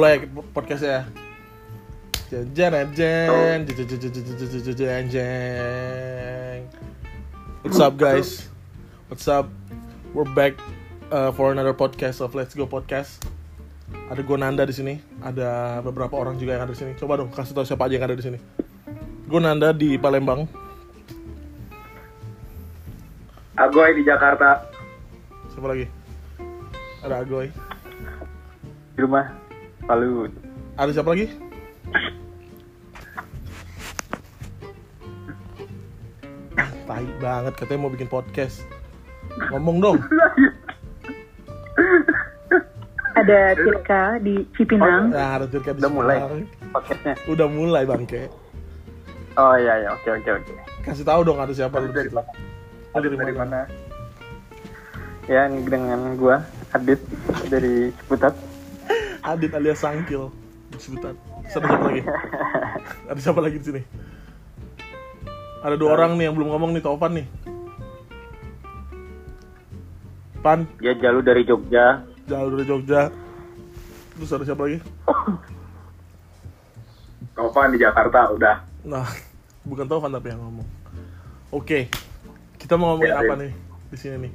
mulai podcastnya jajan jajan jajan anjing. What's up guys? What's up? We're back uh, for another podcast of Let's Go Podcast. Ada gue Nanda di sini. Ada beberapa orang juga yang ada di sini. Coba dong kasih tahu siapa aja yang ada di sini. Gue Nanda di Palembang. Agoy di Jakarta. Siapa lagi? Ada Agoy. Di rumah. Palu Ada siapa lagi? Tai banget katanya mau bikin podcast. Ngomong dong. Ada Tirka di Cipinang. Nah, ada Tirka di udah mulai podcastnya Udah mulai bangke. oh iya iya oke oke oke Kasih tahu dong ada siapa lu di dari dari dari mana? mana ya ini dengan gua Adit dari Ciputat Adit alias Sangkil. Sebutan. Ada siapa lagi? Ada siapa lagi di sini? Ada dua orang nih yang belum ngomong nih, Taufan nih. Pan, dia jalur dari Jogja jauh dari Jogja. Terus ada siapa lagi? Tovan di Jakarta udah Nah, bukan Taufan tapi yang ngomong. Oke, kita mau ngomongin Ya, apa ya. nih di sini nih?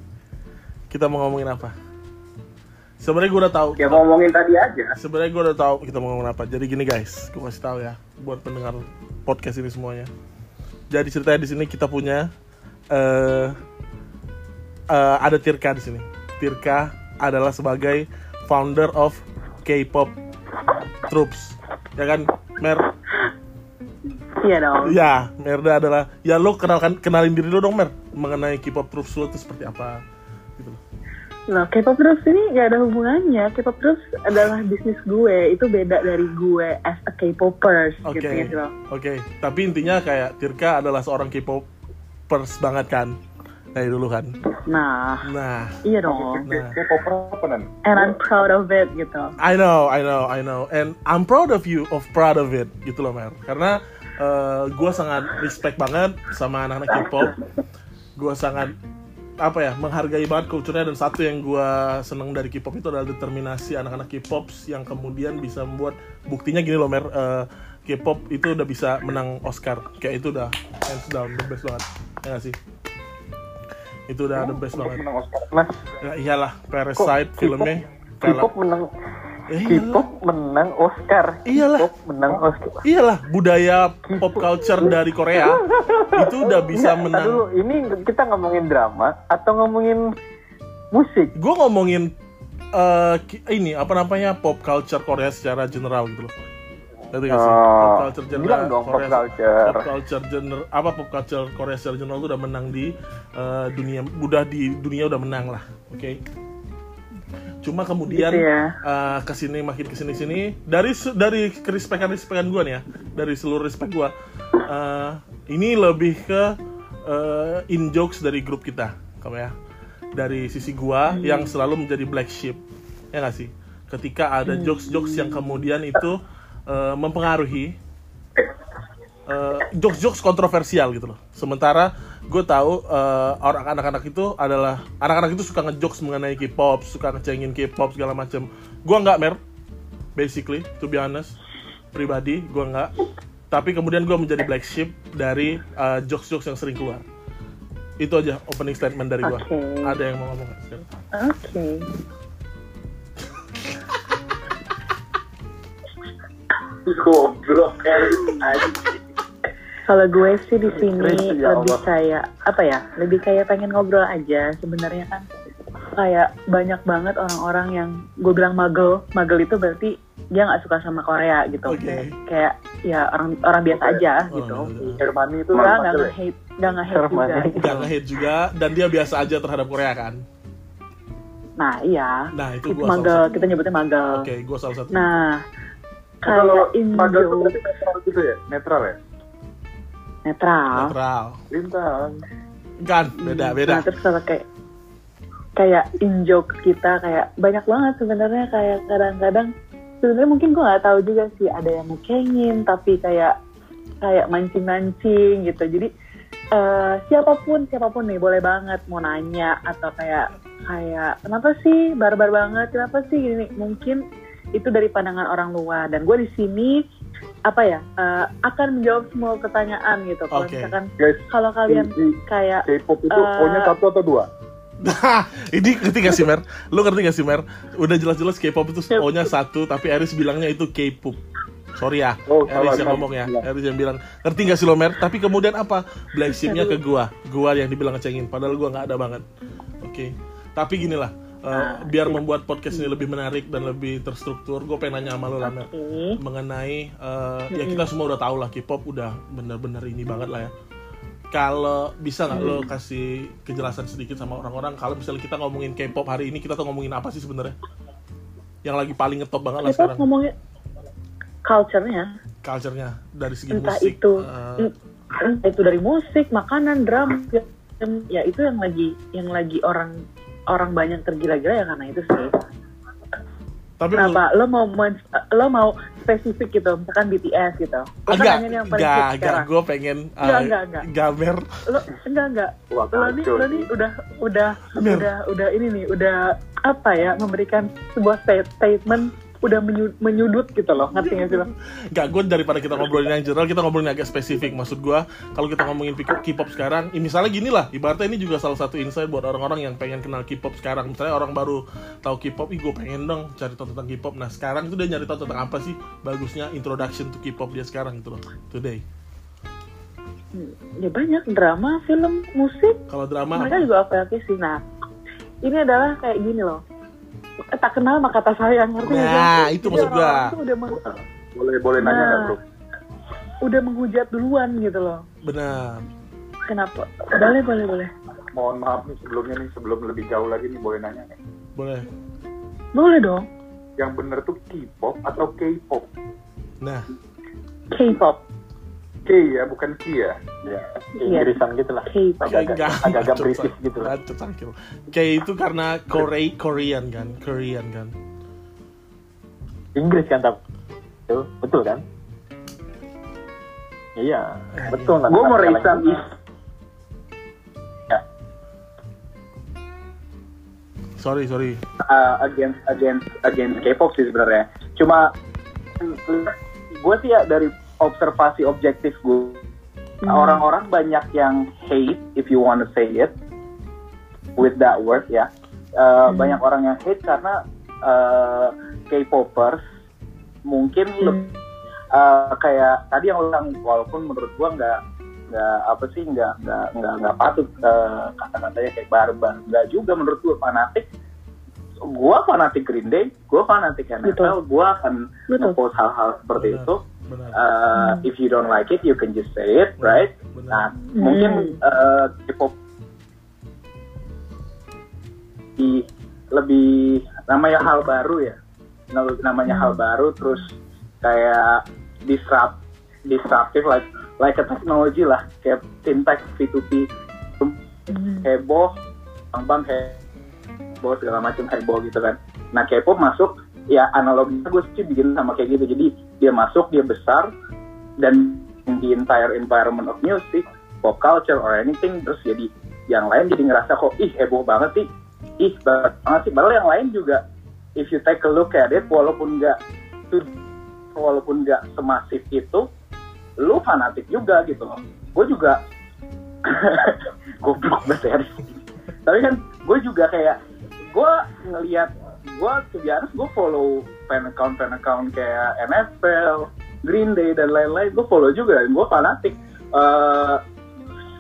Kita mau ngomongin apa? Sebenarnya gue udah tahu. ya ngomongin tadi aja Sebenarnya gue udah tahu kita mau ngomongin apa. Jadi gini guys, gue kasih tahu ya buat pendengar podcast ini semuanya. Jadi ceritanya di sini kita punya eh eh, ada Tirka di sini. Tirka adalah sebagai founder of K-pop Troops. Ya kan, Mer? Iya dong. Ya, Merda adalah ya lo kenalkan kenalin diri lo dong Mer mengenai K-pop Troops lo itu seperti apa gitu loh. Loh, K-pop Troops ini gak ada hubungannya. K-pop Troops adalah bisnis gue. Itu beda dari gue as a K-popers Oke. gitu ya, loh. Oke, tapi intinya kayak Tirka adalah seorang K-popers banget kan. Dari dulu kan. Nah, Nah, iya dong. nah. K-popper apa nan And I'm proud of it gitu. I know, I know, I know. And I'm proud of you, of proud of it, gitu loh, Mer. Karena gue sangat respect banget sama anak-anak K-pop. Gue sangat apa ya menghargai banget culture-nya dan satu yang gue seneng dari K-pop itu adalah determinasi anak-anak K-pop yang kemudian bisa membuat buktinya gini loh Mer eh, K-pop itu udah bisa menang Oscar. Kayak itu udah hands down the best banget. Ya gak sih? Itu udah the best banget. menang Oscar ya, iyalah Parasite Kok filmnya K-pop menang. K-pop menang Oscar Iyalah. K-pop menang Oscar Iyalah, budaya pop culture dari Korea itu udah bisa Nggak, menang. dulu ini kita ngomongin drama atau ngomongin musik Gue ngomongin ki- ini apa namanya pop culture Korea secara general gitu loh. Ngerti gak sih? Oh, pop culture general dong pop Korea, culture. Pop culture general apa pop culture Korea secara general itu udah menang di eh, dunia udah di dunia udah menang lah. Oke. Cuma kemudian Gitu ya. eh, ke sini makin ke sini sini. Dari dari kerespekan respekan gue nih ya. Dari seluruh respect gue eh, ini lebih ke eh, in jokes dari grup kita kamu ya dari sisi gua yang selalu menjadi black sheep. Ya nggak sih? Ketika ada jokes jokes yang kemudian itu eh, mempengaruhi jokes jokes kontroversial gitu loh. Sementara gue tahu eh, orang anak-anak itu adalah anak-anak itu suka ngejokes mengenai K-pop suka ngecengin K-pop segala macam gua nggak mer. Basically to be honest. Pribadi gua nggak. Tapi kemudian gua menjadi black sheep dari eh, jokes-jokes yang sering keluar. Itu aja opening statement dari gua. Oke. ada yang mau ngomong? Oke. goblok Kalau gue sih di sini ya lebih Allah. kayak apa ya? Lebih kayak pengen ngobrol aja. Sebenarnya kan kayak banyak banget orang-orang yang gue bilang magel. Magel itu berarti dia nggak suka sama Korea gitu. Oke. Kayak ya orang orang biasa aja Oh, gitu. iya. Germany itu Nggak nggak ya? nge-hate, nggak nge-hate juga. Germany. gitu. nggak nge-hate juga dan dia biasa aja terhadap Korea kan Nah iya. nah itu Itu gua salah magel. satu Kita nyebutnya magel. oke gua salah satu Nah kalau kayak magel itu Indo berarti netral gitu ya netral ya netral. netral. Lintang kan beda beda. Nah, terus kalau kayak kayak in jokes kita kayak banyak banget sebenarnya kayak kadang-kadang sebenarnya mungkin gue nggak tahu juga sih ada yang ngecengin tapi kayak kayak mancing-mancing gitu. Jadi eh, siapa pun siapa pun nih boleh banget mau nanya atau kayak kayak kenapa sih? Barbar banget kenapa sih? Gini mungkin itu dari pandangan orang luar. Dan gue di sini apa ya eh, akan menjawab semua pertanyaan gitu kalau Oke. misalkan Guys, kalau kalian di kayak K-pop itu Eh, O-nya satu atau dua? Nah, ini ngerti gak sih Mer? Lu ngerti gak sih Mer? Udah jelas-jelas K-pop itu O-nya satu, tapi Aris bilangnya itu K-pop. Sorry ya, Oh, Aris salah, yang ngomong ya. Salah. Aris yang bilang, ngerti gak sih lo Mer? Tapi kemudian apa? Black sheep-nya ke gua. Gua yang dibilang ngecengin, padahal gua nggak ada banget. Oke. Tapi gini lah, eh, biar membuat podcast ini lebih menarik dan lebih terstruktur, gue pengen nanya sama lo lah. Mengenai, eh, ya kita semua udah tahu lah K-pop udah bener-bener ini banget lah ya. Kalau bisa nggak lo kasih kejelasan sedikit sama orang-orang kalau misalnya kita ngomongin K-pop hari ini kita tuh ngomongin apa sih sebenarnya? Yang lagi paling ngetop banget lah kita sekarang ngomongin culture-nya culture-nya dari segi entah musik. itu en- entah itu dari musik makanan drama film, ya itu yang lagi yang lagi orang orang banyak tergila-gila ya karena itu sih. Tapi kenapa? Lo mau men- lo mau spesifik gitu misalkan BTS gitu. Lo kan enggak, yang paling enggak, enggak, gue pengen eh, Enggak, enggak, enggak. gamer. Lo enggak enggak. Wah, lo nih lo nih udah udah Bener. udah udah ini nih udah apa ya memberikan sebuah sta- statement udah menyu- menyudut gitu loh ngerti nggak sih lo Enggak, gue daripada kita ngobrolin yang general, kita ngobrolin agak spesifik. Maksud gue, kalau kita ngomongin K-pop sekarang, ya misalnya gini lah, ibaratnya ini juga salah satu insight buat orang-orang yang pengen kenal K-pop sekarang. Misalnya orang baru tahu K-pop, ih gue pengen dong cari tahu tentang K-pop. Nah sekarang itu dia nyari tahu tentang apa sih bagusnya introduction to K-pop dia sekarang gitu loh, today. Ya banyak drama film musik Kalau drama, mereka juga oke sih nah ini adalah kayak gini loh tak kenal maka tak sayang ngerti? Nah, itu Jadi maksud gua. udah meng- Boleh boleh nanya Nah. nggak bro? udah menghujat duluan gitu loh benar. kenapa boleh boleh boleh Mohon maaf nih sebelumnya nih sebelum lebih jauh lagi nih boleh nanya nih. Boleh. boleh dong Yang bener tuh K-pop atau K-pop? Nah, K-pop K ya bukan K ya? Ya. Iya. Inggrisan gitu lah. Agak- agak-agak British gitu lah. K itu karena Korea, Korean kan, Korean kan. Inggris kan tapi betul, betul kan? Iya, Eh, betul. Gue mau some is Sorry, sorry. uh, against against against K-pop sih sebenarnya. Cuma gue sih ya dari observasi objektif gue Hmm. orang-orang banyak yang hate if you want to say it with that word ya. Uh, Hmm. Banyak orang yang hate karena uh, K-popers mungkin Hmm. uh, kayak tadi yang ulang walaupun menurut gua nggak nggak apa sih nggak nggak nggak nggak patut uh, kata-katanya kayak barbar nggak juga menurut gua fanatik gua fanatik Green Day gua fanatik NFL gua akan Betul. ngepost hal-hal seperti Benar. itu Benar. Uh, if you don't like it you can just say it right Benar. nah Hmm. mungkin uh, K-pop lebih lebih namanya hal baru ya Nam- namanya hal baru terus kayak disrupt disruptive like like a technology lah kayak fintech P2P Hmm. heboh bang bang heboh segala macam heboh gitu kan nah K-pop masuk ya analoginya gue sih bikin sama kayak gitu. Jadi dia masuk dia besar dan di entire environment of music pop culture or anything terus jadi yang lain jadi ngerasa kok ih heboh banget sih. Ih banget sih. Padahal yang lain juga if you take a look at it walaupun nggak walaupun nggak semasif itu lu fanatik juga gitu loh. Gue juga goblok banget ya. Tapi kan gue juga kayak gue ngelihat gue sebenarnya gue follow fan account fan account kayak NFL Green Day dan lain-lain gue follow juga dan gue fanatik Eh,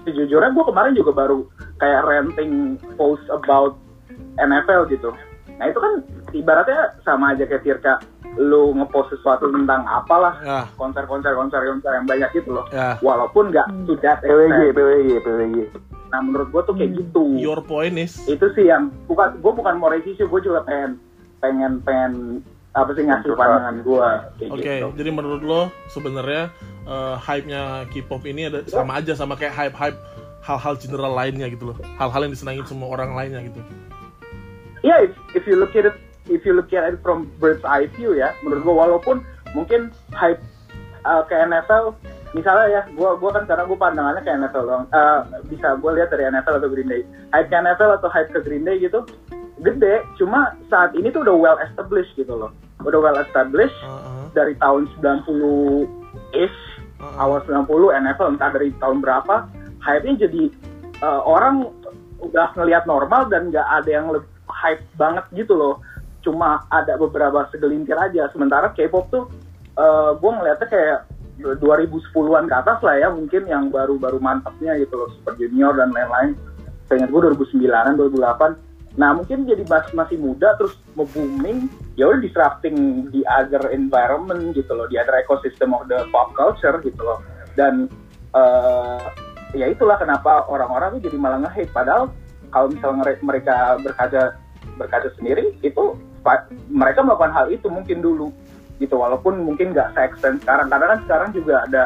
sejujurnya gue kemarin juga baru kayak renting post about NFL gitu nah itu kan ibaratnya sama aja kayak Tirka lu ngepost sesuatu tentang apalah Ya, konser-konser konser-konser yang banyak gitu loh ya. walaupun nggak that PWG. PWG, PWG. Nah menurut gue tuh kayak Hmm. gitu Your point is, itu sih yang bukan gue bukan mau review gue juga pengen pengen pengen apa sih ngasih pandangan gue oke. gitu Jadi menurut lo sebenarnya eh, hype-nya K-pop ini ada sama aja sama kayak hype-hype hal-hal general lainnya gitu loh. Hal-hal yang disenangin semua orang lainnya gitu. Iya, if, if you look at it, if you look at it from bird's eye view ya, menurut gue walaupun mungkin hype uh, ke NFL, misalnya ya, gue gua kan karena gue pandangannya ke NFL doang, Uh, bisa gue lihat dari NFL atau Green Day, hype ke NFL atau hype ke Green Day gitu, gede, cuma saat ini tuh udah well established gitu loh. udah well established Heeh, dari tahun 90 ish heeh. awal 90 NFL entah dari tahun berapa hype-nya jadi eh, orang udah ngelihat normal dan nggak ada yang lebih hype banget gitu loh. Cuma ada beberapa segelintir aja. Sementara K-pop tuh gue ngeliatnya kayak 2010-an ke atas lah ya mungkin yang baru-baru mantapnya gitu loh Super Junior dan lain-lain. Saya gue 2009-an 2008 nah mungkin jadi mas- masih muda terus mau booming ya udah disrupting di other environment gitu loh di other ecosystem of the pop culture gitu loh. Dan eh, ya itulah kenapa orang-orang jadi malah nge-hate. Padahal kalau misalnya mereka berkaca berkaca sendiri itu mereka melakukan hal itu mungkin dulu gitu. Walaupun mungkin nggak se extend sekarang. Karena kan sekarang juga ada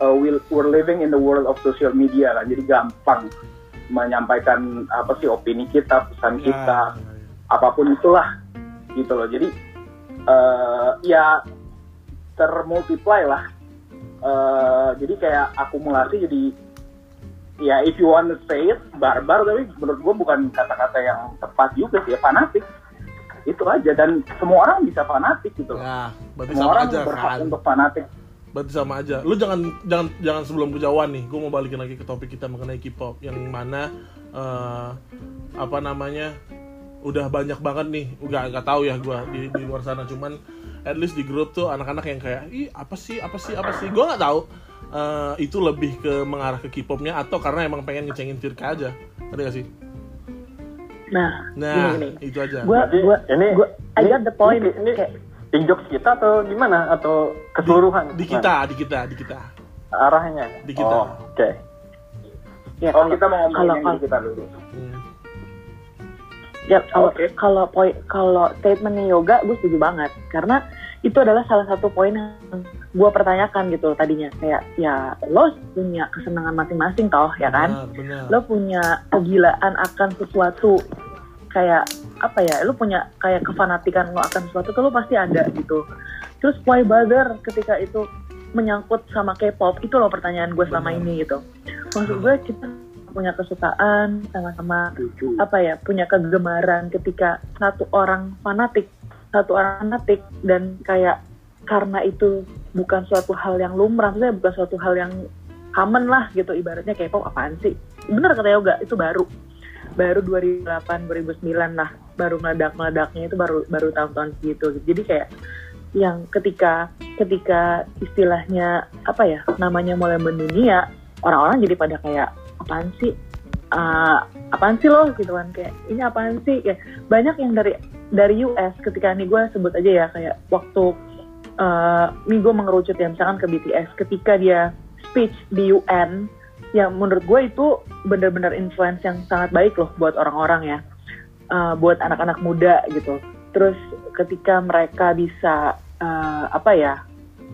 uh, we're living in the world of social media kan jadi gampang menyampaikan apa sih opini kita pesan Ya, kita ya, ya. apa pun itulah gitu loh. Jadi eh, ya termultiply lah. Eh, jadi kayak akumulasi jadi ya if you want to say it barbar tapi menurut gue bukan kata-kata yang tepat juga sih ya fanatik itu aja dan semua orang bisa fanatik gitu loh Ya, berarti semua sama orang aja berhak kan. untuk fanatik Berarti sama aja. Lu jangan jangan jangan sebelum kejauhan nih. Gue mau balikin lagi ke topik kita mengenai K-pop yang mana eh, apa namanya udah banyak banget nih. Udah nggak tahu ya gue di, di luar sana. Cuman at least di grup tuh anak-anak yang kayak ih apa sih apa sih apa sih. Gue nggak tahu eh, itu lebih ke mengarah ke K-popnya atau karena emang pengen ngecengin Tirka aja. Ada gak sih? Nah, Nah, gini, gini. itu aja. Gua, gua, ini gua, I ini- got the point. Ini, ini Kayak, injok kita atau gimana atau keseluruhan? di Nah, kita, di kita, di kita. arahnya. Di kita. Oh, Oke. ya, oh kalau- kita mau ngomongin kalau- di kita dulu Hmm. Ya kalau Oke. kalau poin kalau statementnya yoga gue setuju banget karena itu adalah salah satu poin yang gue pertanyakan gitu tadinya. Kayak ya lo punya kesenangan masing-masing toh ya kan? Benar, benar. lo punya kegilaan akan sesuatu kayak apa ya lo punya kayak kefanatikan lo akan sesuatu tuh lo pasti ada gitu. Terus why bother ketika itu menyangkut sama K-pop? Itu loh pertanyaan gue selama Benar. ini gitu. Maksud gue kita punya kesukaan sama-sama apa ya punya kegemaran ketika satu orang fanatik satu orang fanatik dan kayak karena itu bukan suatu hal yang lumrah maksudnya bukan suatu hal yang common lah gitu. Ibaratnya K-pop apaan sih? Bener kata Yoga itu baru. Baru 2008 2009 lah. Baru meledak meledaknya itu baru baru tahun-tahun segitu. Jadi kayak yang ketika ketika istilahnya apa ya namanya mulai mendunia orang-orang jadi pada kayak apaan sih? Ah, apaan sih lo? Gitu kan. Kayak ini apaan sih? Ya banyak yang dari dari US ketika nih gue sebut aja ya kayak waktu gue mengerucut ya misalkan ke BTS ketika dia speech di UN yang menurut gue itu benar-benar influence yang sangat baik loh buat orang-orang ya. Eh, buat anak-anak muda gitu. Terus ketika mereka bisa eh, apa ya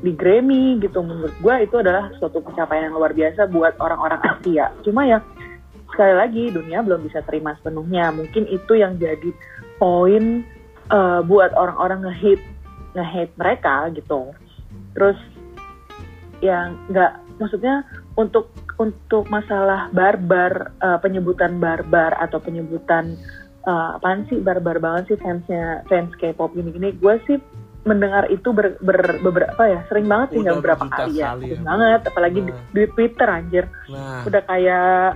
di Grammy gitu menurut gue itu adalah suatu pencapaian yang luar biasa buat orang-orang Asia. Cuma ya sekali lagi dunia belum bisa terima sepenuhnya. Mungkin itu yang jadi poin eh, buat orang-orang nge-hate nge-hate mereka gitu terus yang nggak maksudnya untuk untuk masalah barbar eh, penyebutan barbar atau penyebutan eh, apaan sih barbar banget sih fansnya fans K-pop ini gini gue sih mendengar itu ber, ber- beberapa ya sering banget sih nggak beberapa kali ya kali sering ya. banget apalagi di, Nah. di Twitter anjir Nah, udah kayak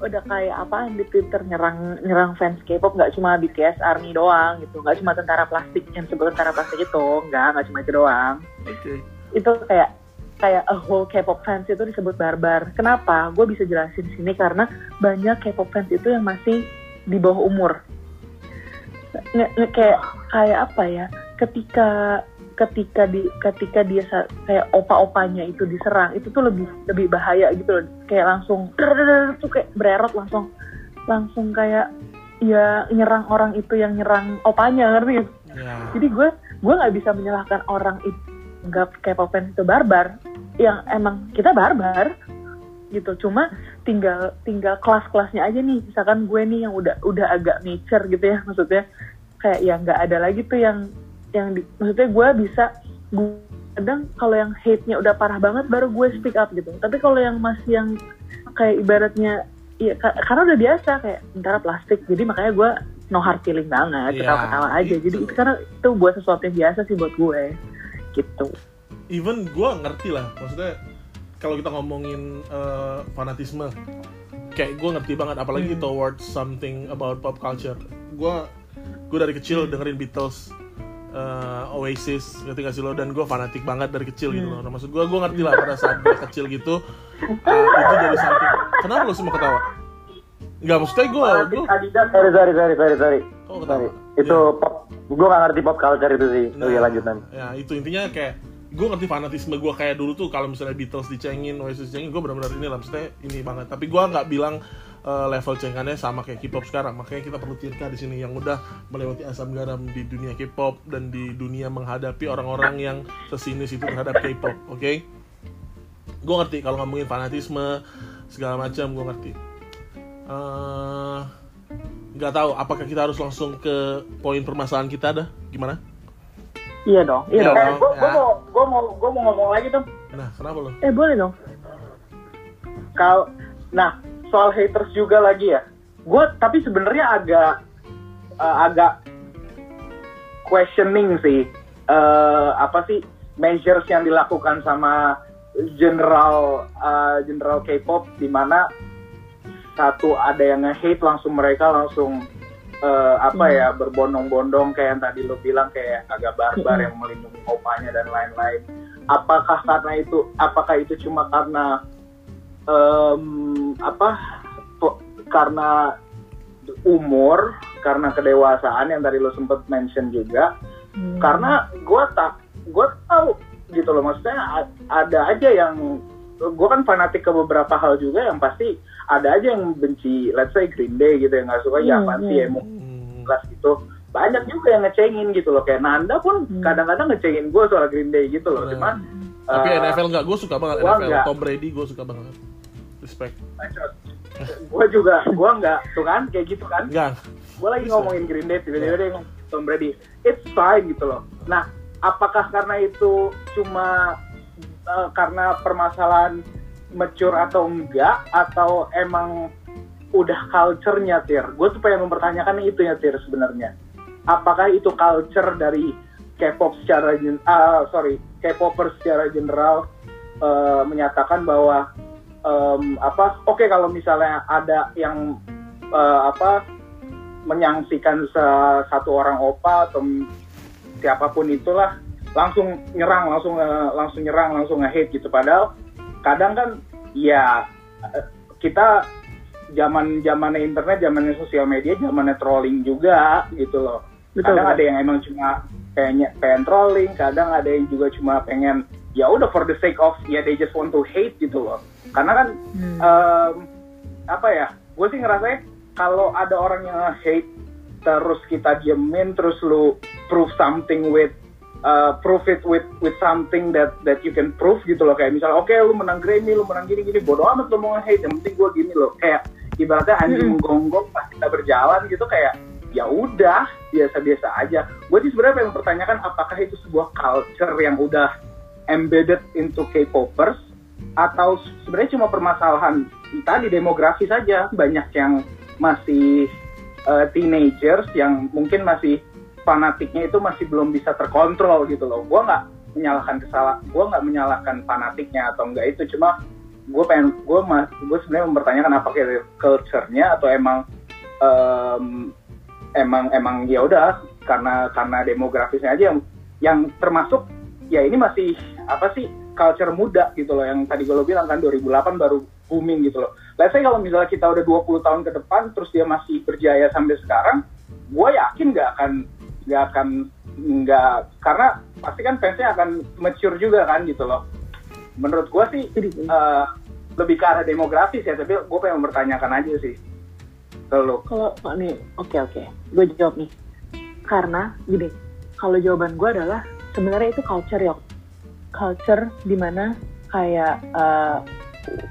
udah kayak apa di Twitter nyerang nyerang fans K-pop nggak cuma BTS Army doang gitu. Nggak cuma tentara plastik yang sebut tentara plastik itu nggak nggak cuma itu doang. Oke. itu kayak kayak a whole K-pop fans itu disebut barbar. Kenapa? Gue bisa jelasin sini karena banyak K-pop fans itu yang masih di bawah umur. Nge- nge- kayak kayak apa ya? Ketika ketika di ketika dia kayak opa-opanya itu diserang itu tuh lebih lebih bahaya gitu loh. Kayak langsung tuh kayak bererot langsung langsung kayak ya nyerang orang itu yang nyerang opanya ngerti? Ya. jadi gue gue nggak bisa menyalahkan orang itu nggak K-pop fans itu barbar. Yang emang kita barbar gitu. Cuma tinggal tinggal kelas-kelasnya aja nih. Misalkan gue nih yang udah udah agak mature gitu ya maksudnya. Kayak ya nggak ada lagi tuh yang yang di, maksudnya gue bisa gue kadang kalau yang hate-nya udah parah banget baru gue speak up gitu tapi kalau yang masih yang kayak ibaratnya ya ka- karena udah biasa kayak tentara plastik jadi makanya gue no hard feeling banget Iya, ketawa-ketawa aja itu. jadi itu karena itu buat sesuatu yang biasa sih buat gue gitu even gue ngerti lah maksudnya kalau kita ngomongin eh, fanatisme kayak gue ngerti banget apalagi Hmm. towards something about pop culture gue gue dari kecil Hmm. dengerin Beatles eh, Oasis ngerti gak sih lo dan gue fanatik banget dari kecil gitu loh Hmm. nah, maksud gue gue ngerti lah pada saat gue kecil gitu eh, itu jadi something kenapa lo semua ketawa Enggak, maksudnya gue gue Adidas Sorry, sorry, sorry, sorry, sorry. oh ketawa Sorry. Itu pop, gue gak ngerti pop culture itu sih. Nah, oh iya lanjut nanti. Ya itu intinya kayak gue ngerti fanatisme gue kayak dulu tuh kalau misalnya Beatles dicengin, Oasis dicengin, gue benar-benar ini lah maksudnya ini banget. Tapi gue nggak bilang eh, level cengannya sama kayak K-pop sekarang. Makanya kita perlu Tirka di sini yang udah melewati asam garam di dunia K-pop dan di dunia menghadapi orang-orang yang sesinis itu terhadap K-pop, oke? Gue ngerti kalau ngomongin fanatisme segala macam, gue ngerti. Eh, nggak tahu apakah kita harus langsung ke poin permasalahan kita dah gimana? iya dong iya Iya. dong Eh, gue Ya. mau gue mau gue mau ngomong lagi tuh Nah, kenapa lo? eh boleh dong kalau nah soal haters juga lagi ya gue tapi sebenarnya agak eh, agak questioning sih eh, apa sih measures yang dilakukan sama general eh, general K-pop di mana satu ada yang nge-hate langsung mereka langsung eh, apa Hmm. ya berbondong-bondong kayak yang tadi lo bilang kayak agak barbar Hmm. yang melindungi opanya dan lain-lain. Apakah karena itu apakah itu cuma karena em, apa po- karena umur, karena kedewasaan yang tadi lo sempet mention juga Hmm. karena gue tak gue tahu gitu loh maksudnya ada aja yang gue kan fanatik ke beberapa hal juga yang pasti ada aja yang benci let's say Green Day gitu yang nggak suka ya Hmm, apaan hmm. sih emo Hmm. kelas gitu banyak juga yang ngecengin gitu loh kayak Nanda pun Hmm. kadang-kadang ngecengin gue soal Green Day gitu loh Bener. cuman Tapi eh, NFL nggak, gue suka banget gua NFL. nggak. Tom Brady gue suka banget. Respect. gue juga gue nggak tuh kan kayak gitu kan Enggak. gue lagi Bisa. ngomongin Green Day tiba-tiba dia ngomong Tom Brady it's fine gitu loh nah apakah karena itu cuma eh, karena permasalahan mature atau enggak atau emang udah culture-nya Tir gue tuh pengen mempertanyakan itu ya Tir sebenarnya apakah itu culture dari K-pop secara ah, sorry K-popers secara general eh, menyatakan bahwa em, apa oke kalau misalnya ada yang eh, apa menyangsikan se- satu orang opa atau siapa pun itulah langsung nyerang langsung eh, langsung nyerang langsung nge-hate gitu padahal kadang kan ya kita zaman zamannya internet zamannya sosial media zamannya trolling juga gitu loh Betul, kadang betul. ada yang emang cuma pengen pengen trolling kadang ada yang juga cuma pengen ya udah for the sake of ya they just want to hate gitu loh karena kan Hmm. em, apa ya gue sih ngerasa kalau ada orang yang hate terus kita diemin terus lu prove something with uh, prove it with with something that that you can prove gitu loh kayak misalnya oke lu menang Grammy lu menang gini gini bodo amat lu mau hate yang penting gue gini loh kayak ibaratnya anjing Mm-mm. menggonggong pas kita berjalan gitu kayak ya udah biasa-biasa aja. Gue sih sebenarnya pengen mempertanyakan apakah itu sebuah culture yang udah embedded into K-popers atau sebenarnya cuma permasalahan tadi demografi saja. Banyak yang masih uh, teenagers yang mungkin masih fanatiknya itu masih belum bisa terkontrol gitu loh. Gue nggak menyalahkan kesalah gue nggak menyalahkan fanatiknya atau enggak itu. Cuma gue pengen gue mas gue sebenarnya mempertanyakan apakah itu culture-nya atau emang em, emang emang ya udah karena karena demografisnya aja yang yang termasuk ya ini masih apa sih culture muda gitu loh yang tadi gue bilang kan 2008 baru booming gitu loh. Let's say kalau misalnya kita udah 20 tahun ke depan terus dia masih berjaya sampai sekarang, gue yakin nggak akan nggak akan nggak karena pasti kan fansnya akan mature juga kan gitu loh. Menurut gue sih eh, lebih ke arah demografis ya, tapi gue pengen mempertanyakan aja sih lo. Kalau oh, nih, oke oke, gue jawab nih. Karena gini, kalau jawaban gue adalah sebenarnya itu culture ya, culture di mana kayak uh,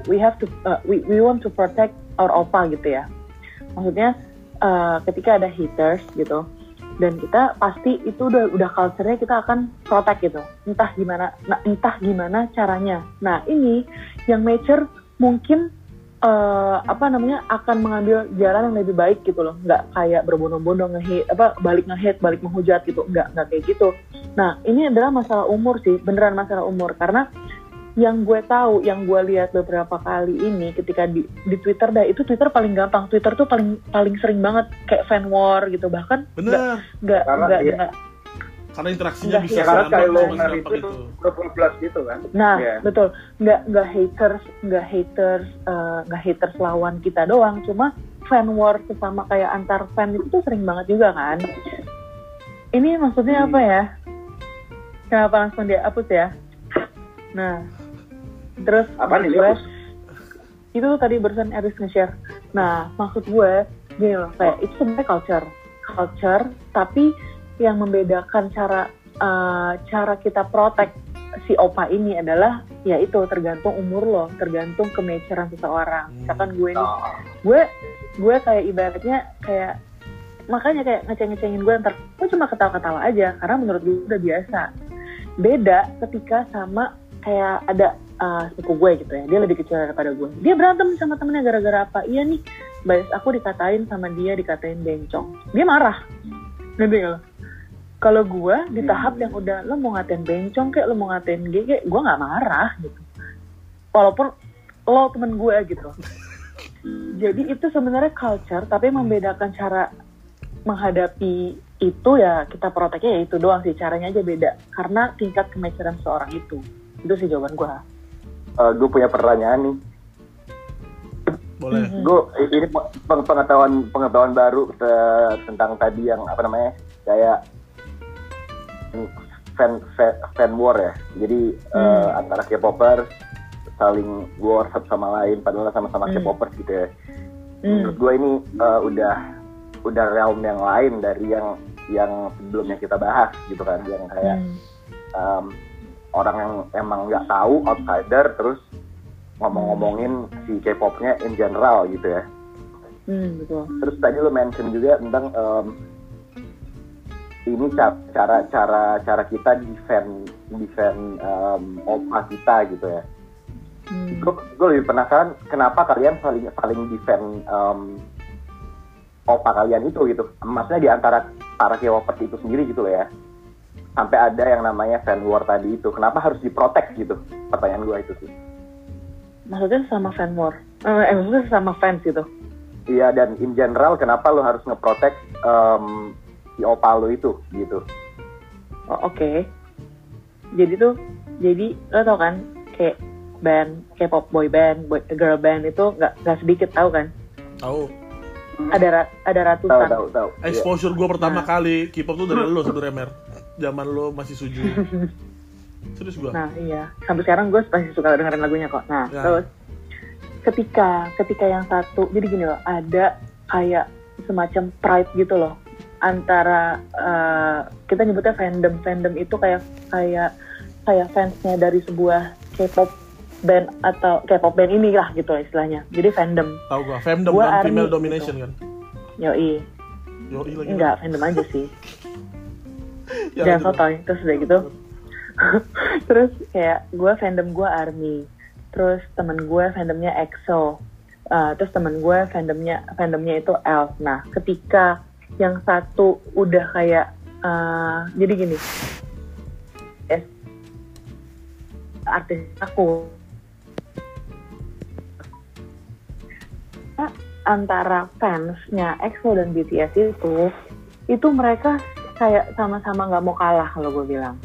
we have to uh, we we want to protect our opa gitu ya. Maksudnya uh, ketika ada haters gitu, dan kita pasti itu udah udah culture-nya kita akan protect gitu. Entah gimana, nah, entah gimana caranya. Nah ini yang mature mungkin eh, apa namanya akan mengambil jalan yang lebih baik gitu loh. Nggak kayak berbondong-bondong ngehit apa balik ngehit balik menghujat gitu. Nggak nggak kayak gitu. Nah ini adalah masalah umur sih beneran masalah umur. Karena yang gue tahu yang gue lihat beberapa kali ini ketika di di Twitter dah itu Twitter paling gampang. Twitter tuh paling paling sering banget kayak fan war gitu. Bahkan nggak nggak nggak karena interaksinya Nggak, bisa ya, karena kayak lo segampang itu itu 20 plus gitu kan Nah, Iya. betul. Nggak nggak haters, nggak haters, eh, nggak haters lawan kita doang. Cuma fan war sesama kayak antar fan itu tuh sering banget juga kan. Ini maksudnya Hmm. apa ya? Kenapa langsung dia hapus ya? Nah, terus apa nih gue, itu tuh tadi barusan Eris nge-share. Nah, maksud gue gini loh, kayak itu sebenarnya culture, culture, tapi yang membedakan cara eh, cara kita protect si opa ini adalah ya itu tergantung umur lo, tergantung kematuran seseorang. Hmm. Misalkan gue nih, gue gue kayak ibaratnya kayak makanya kayak ngeceng-ngecengin gue ntar gue cuma ketawa-ketawa aja karena menurut gue udah biasa. Beda ketika sama kayak ada uh, sepupu gue gitu ya dia lebih kecil daripada gue. Dia berantem sama temennya gara-gara apa? Iya nih bias aku dikatain sama dia dikatain bencong. Dia marah. Ngerti nggak lo kalau gue di tahap yang udah lo mau ngatain bencong kayak lo mau ngatain kayak gue nggak marah gitu. Walaupun lo temen gue gitu. Jadi itu sebenarnya culture tapi membedakan cara menghadapi itu ya kita proteknya ya itu doang sih caranya aja beda. Karena tingkat kemaceran seorang itu. Itu sih jawaban gue gue Eh, punya pertanyaan nih. boleh. Gue ini peng- pengetahuan pengetahuan baru te- tentang tadi yang apa namanya kayak fan fan, fan war ya. Jadi eh, Hmm. antara K-popers saling war satu sama lain padahal sama-sama Hmm. K-popers gitu ya. Hmm. Menurut gue ini eh, udah udah realm yang lain dari yang yang sebelumnya kita bahas gitu kan yang kayak Hmm. um, orang yang emang nggak tahu outsider terus ngomong-ngomongin si K-popnya in general gitu ya. Hmm, betul Terus tadi lo mention juga tentang um, ini ca- cara cara cara kita defend defend um, opa kita gitu ya. Hmm. Gue lebih penasaran kenapa kalian saling saling defend um, opa kalian itu gitu. Maksudnya di antara para K-popers itu sendiri gitu loh ya. Sampai ada yang namanya fan war tadi itu. Kenapa harus diprotek gitu? Pertanyaan gue itu sih. maksudnya sama fan war eh, eh, maksudnya sama fans gitu Iya dan in general kenapa lo harus ngeprotek um, si opa lo itu gitu? oh, oke jadi tuh jadi lo tau kan kayak band K-pop boy band boy, girl band itu nggak nggak sedikit tahu kan tahu ada ra- ada Tahu ratusan tahu tahu. Iya. exposure gue pertama Nah. kali K-pop tuh dari lo sebenarnya mer zaman lo masih suju serius gue Nah iya, sampai sekarang gue masih suka dengerin lagunya kok. Nah Ya. terus ketika ketika yang satu, jadi gini loh, ada kayak semacam pride gitu loh antara eh, kita nyebutnya fandom. Fandom itu kayak kayak kayak fansnya dari sebuah K-pop band atau K-pop band ini lah gitu lah istilahnya. Jadi fandom, tahu gue fandom Gua kan female gitu. domination kan? Yoi, yo lagi. Enggak fandom aja sih. Ya, jangan gitu. sotoy terus udah gitu. Terus kayak gue fandom gue army. Terus temen gue fandomnya EXO. Uh, terus temen gue fandomnya fandomnya itu ELF. Nah ketika yang satu udah kayak uh, jadi gini. Yes, artis aku. Antara fansnya EXO dan BTS itu itu mereka kayak sama-sama nggak mau kalah kalau gue bilang.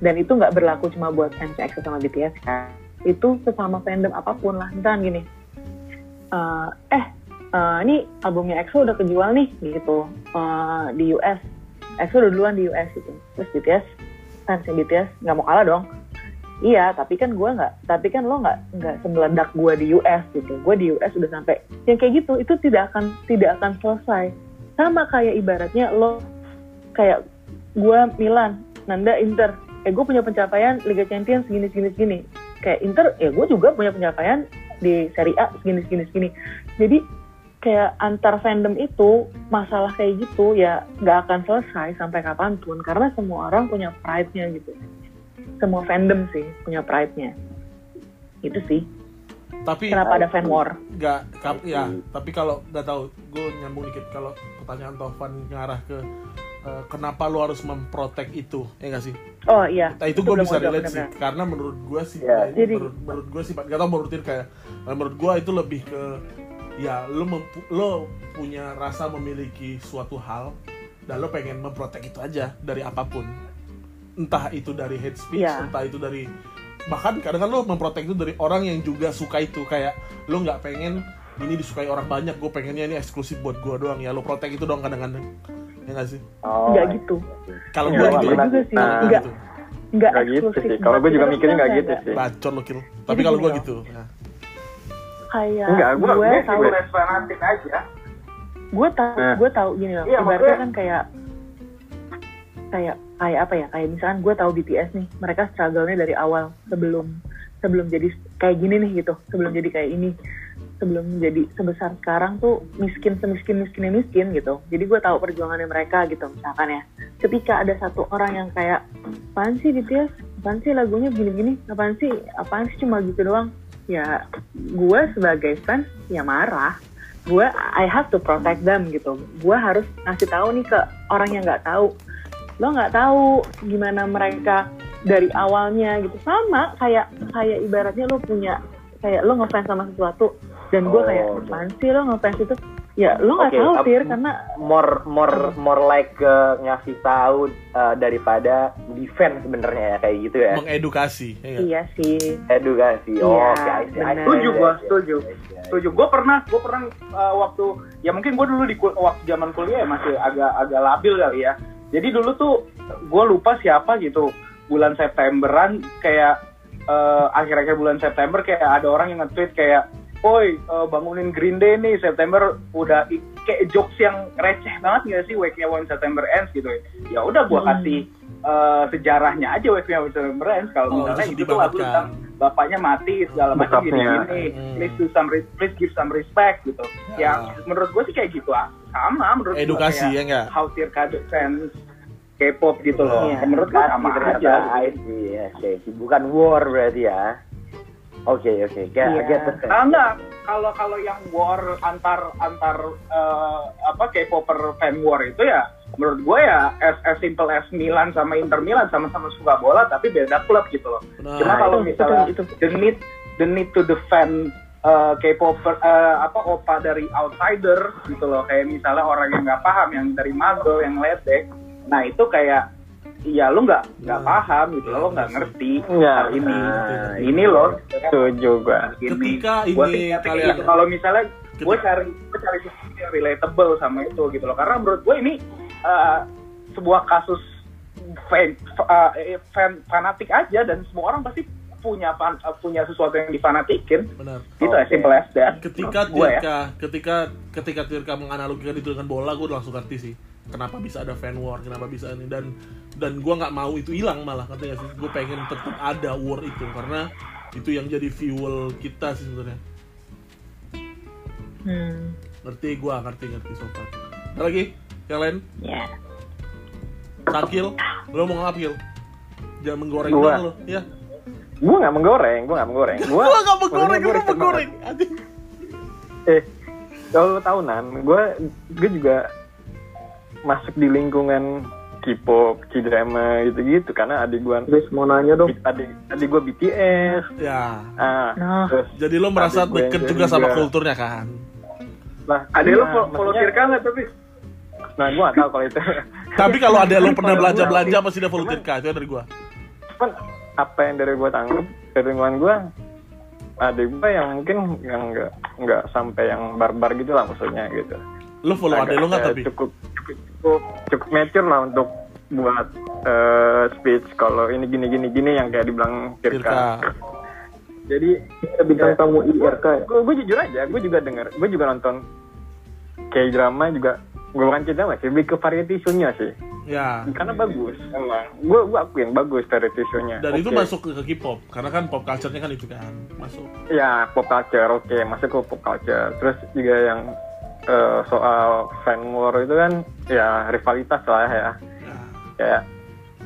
Dan itu nggak berlaku cuma buat fans EXO sama BTS kan. Itu sesama fandom apa pun lah. Misalkan gini eh eh eh, ini albumnya EXO udah kejual nih gitu. Eh, di US EXO udah duluan di US gitu. Terus BTS fansnya BTS nggak mau kalah dong. Iya tapi kan gue nggak tapi kan lo nggak nggak semeledak gue di US gitu. Gue di US udah sampai yang kayak gitu itu tidak akan tidak akan selesai. Sama kayak ibaratnya lo kayak gue Milan Nanda Inter. Eh gue punya pencapaian Liga Champions segini segini kayak Inter ya gue juga punya pencapaian di Serie A segini segini segini. Jadi kayak antar fandom itu masalah kayak gitu ya nggak akan selesai sampai kapan pun karena semua orang punya pride-nya gitu semua fandom sih punya pride-nya itu sih tapi Kenapa ada fan war? nggak kap- ya tapi kalau nggak tahu gue nyambung dikit kalau pertanyaan Tovan ngarah ke eh, kenapa lu harus memprotek itu ya nggak sih Oh iya. Nah itu gue belum bisa relate sih karena menurut gue sih Ya. kayak- Jadi- menurut, menurut gue sih gak tau menurut kayak menurut gue itu lebih ke ya lo mempu- lo punya rasa memiliki suatu hal dan lo pengen memprotek itu aja dari apa pun entah itu dari hate speech Iya. entah itu dari bahkan kadang kan lo memprotek itu dari orang yang juga suka itu kayak lo nggak pengen ini disukai orang banyak gue pengennya ini eksklusif buat gue doang ya lo protek itu doang kadang-kadang ya nggak sih Oh, Nggak gitu. kalau Iya, gue gitu Nggak ya. juga sih. Nggak gitu. nggak gitu sih. Kalau gue juga mikirnya nggak gitu sih. bacot lo kill tapi kalau gue gitu ya. Kayak Enggak, gua- gue gua- tahu. Gue fanatik aja. gue tahu Nah. gue tahu gini loh Iya, ibaratnya kan kayak kayak kayak apa ya kayak misalkan gue tahu BTS nih mereka struggle-nya dari awal sebelum sebelum jadi kayak gini nih gitu sebelum jadi kayak ini sebelum jadi sebesar sekarang tuh miskin semiskin miskinnya miskin gitu. Jadi gue tahu perjuangannya mereka gitu misalkan ya. Ketika ada satu orang yang kayak apaan sih BTS apaan sih lagunya gini-gini? Apaan sih apaan sih cuma gitu doang ya gue sebagai fans ya marah. Gue I have to protect them gitu. Gue harus ngasih tahu nih ke orang yang nggak tahu. Lo nggak tahu gimana mereka dari awalnya gitu. Sama kayak kayak ibaratnya lo punya kayak lo ngefans sama sesuatu dan gue Oh, kayak oke. apaan sih lo ngefans itu ya lo nggak Oke, tahu ap- tir karena more more more like ke ngasih tahu uh, daripada defense sebenarnya ya kayak gitu ya. Mengedukasi ya iya sih. Edukasi. Iya, oh, oke I see. benar. Setuju gua, setuju. setuju. Gue pernah gue pernah uh, waktu ya mungkin gue dulu di kul- waktu zaman kuliah ya masih agak agak labil kali ya. Jadi dulu tuh gue lupa siapa gitu. Bulan Septemberan kayak uh, akhir-akhir bulan September kayak ada orang yang nge-tweet kayak Oi, uh, bangunin Green Day nih September udah kayak jokes yang receh banget nggak sih Wake Me Up When September Ends gitu ya udah gue Hmm. kasih uh, sejarahnya aja Wake Me Up When September Ends kalau Oh, misalnya itu lagu tentang bapaknya mati segala macam Bokapnya. gini-gini Hmm. please do some please give some respect gitu Ya. ya menurut gue sih kayak gitu ah. sama menurut gua Edukasi, kayak ya nggak? how tier kado fans K-pop gitu loh Iya. menurut gue sama ternyata aja I see, I see. bukan war berarti ya oke oke kayak Iya. get the sense. Ah, enggak kalau kalau yang war antar antar eh, apa K-popper fan war itu ya menurut gue ya as, as simple as Milan sama Inter Milan sama-sama suka bola tapi beda klub gitu loh Benar. cuma kalau Betul, misalnya betul, the need the need to defend uh, K-popper uh, apa opa dari outsider gitu loh kayak misalnya orang yang nggak paham yang dari mago yang ledek nah itu kayak iya lu nggak nggak Nah. paham gitu loh lo nggak Iya, ngerti Iya, hal ini. Nah, ini loh. Setuju gua. Ini Ketika ini ngerti kalian- gitu. kalau misalnya gue cari gue cari sesuatu yang relatable sama itu gitu loh. Karena menurut gue ini uh, sebuah kasus fan, uh, eh, fan fanatik aja dan semua orang pasti punya fan, uh, punya sesuatu yang difanatikin. Benar. Gitu as Oke. simple as that. Ketika ya. Ketika ketika Tirka menganalogikan itu dengan bola gue langsung ngerti sih kenapa bisa ada fan war kenapa bisa ini dan dan gue nggak mau itu hilang malah katanya sih? Gue pengen tetap ada war itu karena itu yang jadi fuel kita sih sebenarnya. Hmm, ngerti gue ngerti ngerti sopan ada lagi? Yang lain? Ya. Sakil lo mau ngapil jangan menggoreng Gua. lo ya. Gua nggak menggoreng gua nggak menggoreng. Gua gue nggak menggoreng gue menggoreng. eh kalau lo tahu nan gue gue juga masuk di lingkungan K-pop, K-drama gitu-gitu. Karena adik gue Terus mau nanya dong. Adik adik gue BTS ya. Ah Nah. terus jadi lo merasa Adik deket yang juga sama juga. kulturnya kan? Lah ada iya, lo follow Tirka nggak tapi. Nah gue gak tahu kalau itu. Tapi kalau ada lo pernah belanja gua- belanja pasti dia follow Tirka itu dari gue cuman apa yang dari gue tangkap dari lingkungan gue adik gue yang mungkin yang nggak nggak sampai yang barbar gitu lah maksudnya gitu lo follow ada lo nggak eh, tapi cukup cukup cukup, cukup mature lah untuk buat eh, speech kalau ini gini gini gini yang kayak dibilang Tirka. Jadi bintang tamu IRK gue gue jujur aja, gue juga denger, gue juga nonton kayak drama juga. Gue bukan cinta sih, lebih ke variety show-nya sih. ya Karena bagus, emang. Gue gue akuin bagus variety show-nya. dan itu Oke. masuk ke K-pop karena kan pop culture-nya kan itu kan masuk Ya pop culture, oke, masuk ke pop culture. Terus juga yang eh, soal fan war itu kan ya rivalitas lah ya. ya Kayak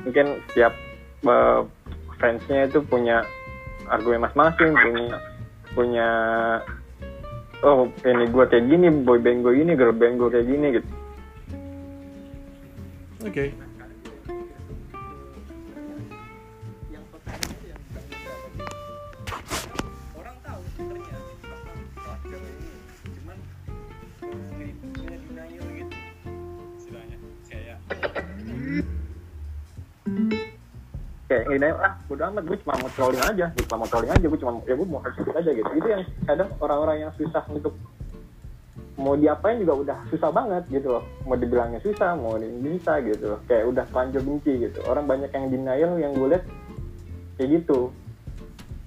mungkin setiap eh, fansnya itu punya argumen masing-masing, punya punya oh ini gue kayak gini boy band ini girl band kayak gini gitu Oke. orang bodo amat gue cuma mau trolling aja gue cuma mau trolling aja gue cuma ya gue mau ikut aja gitu. Itu yang kadang orang-orang yang susah untuk mau diapain juga udah susah banget gitu loh. Mau dibilangnya susah mau bisa gitu loh. Kayak udah panjang benci gitu. Orang banyak yang denial yang gue lihat kayak gitu.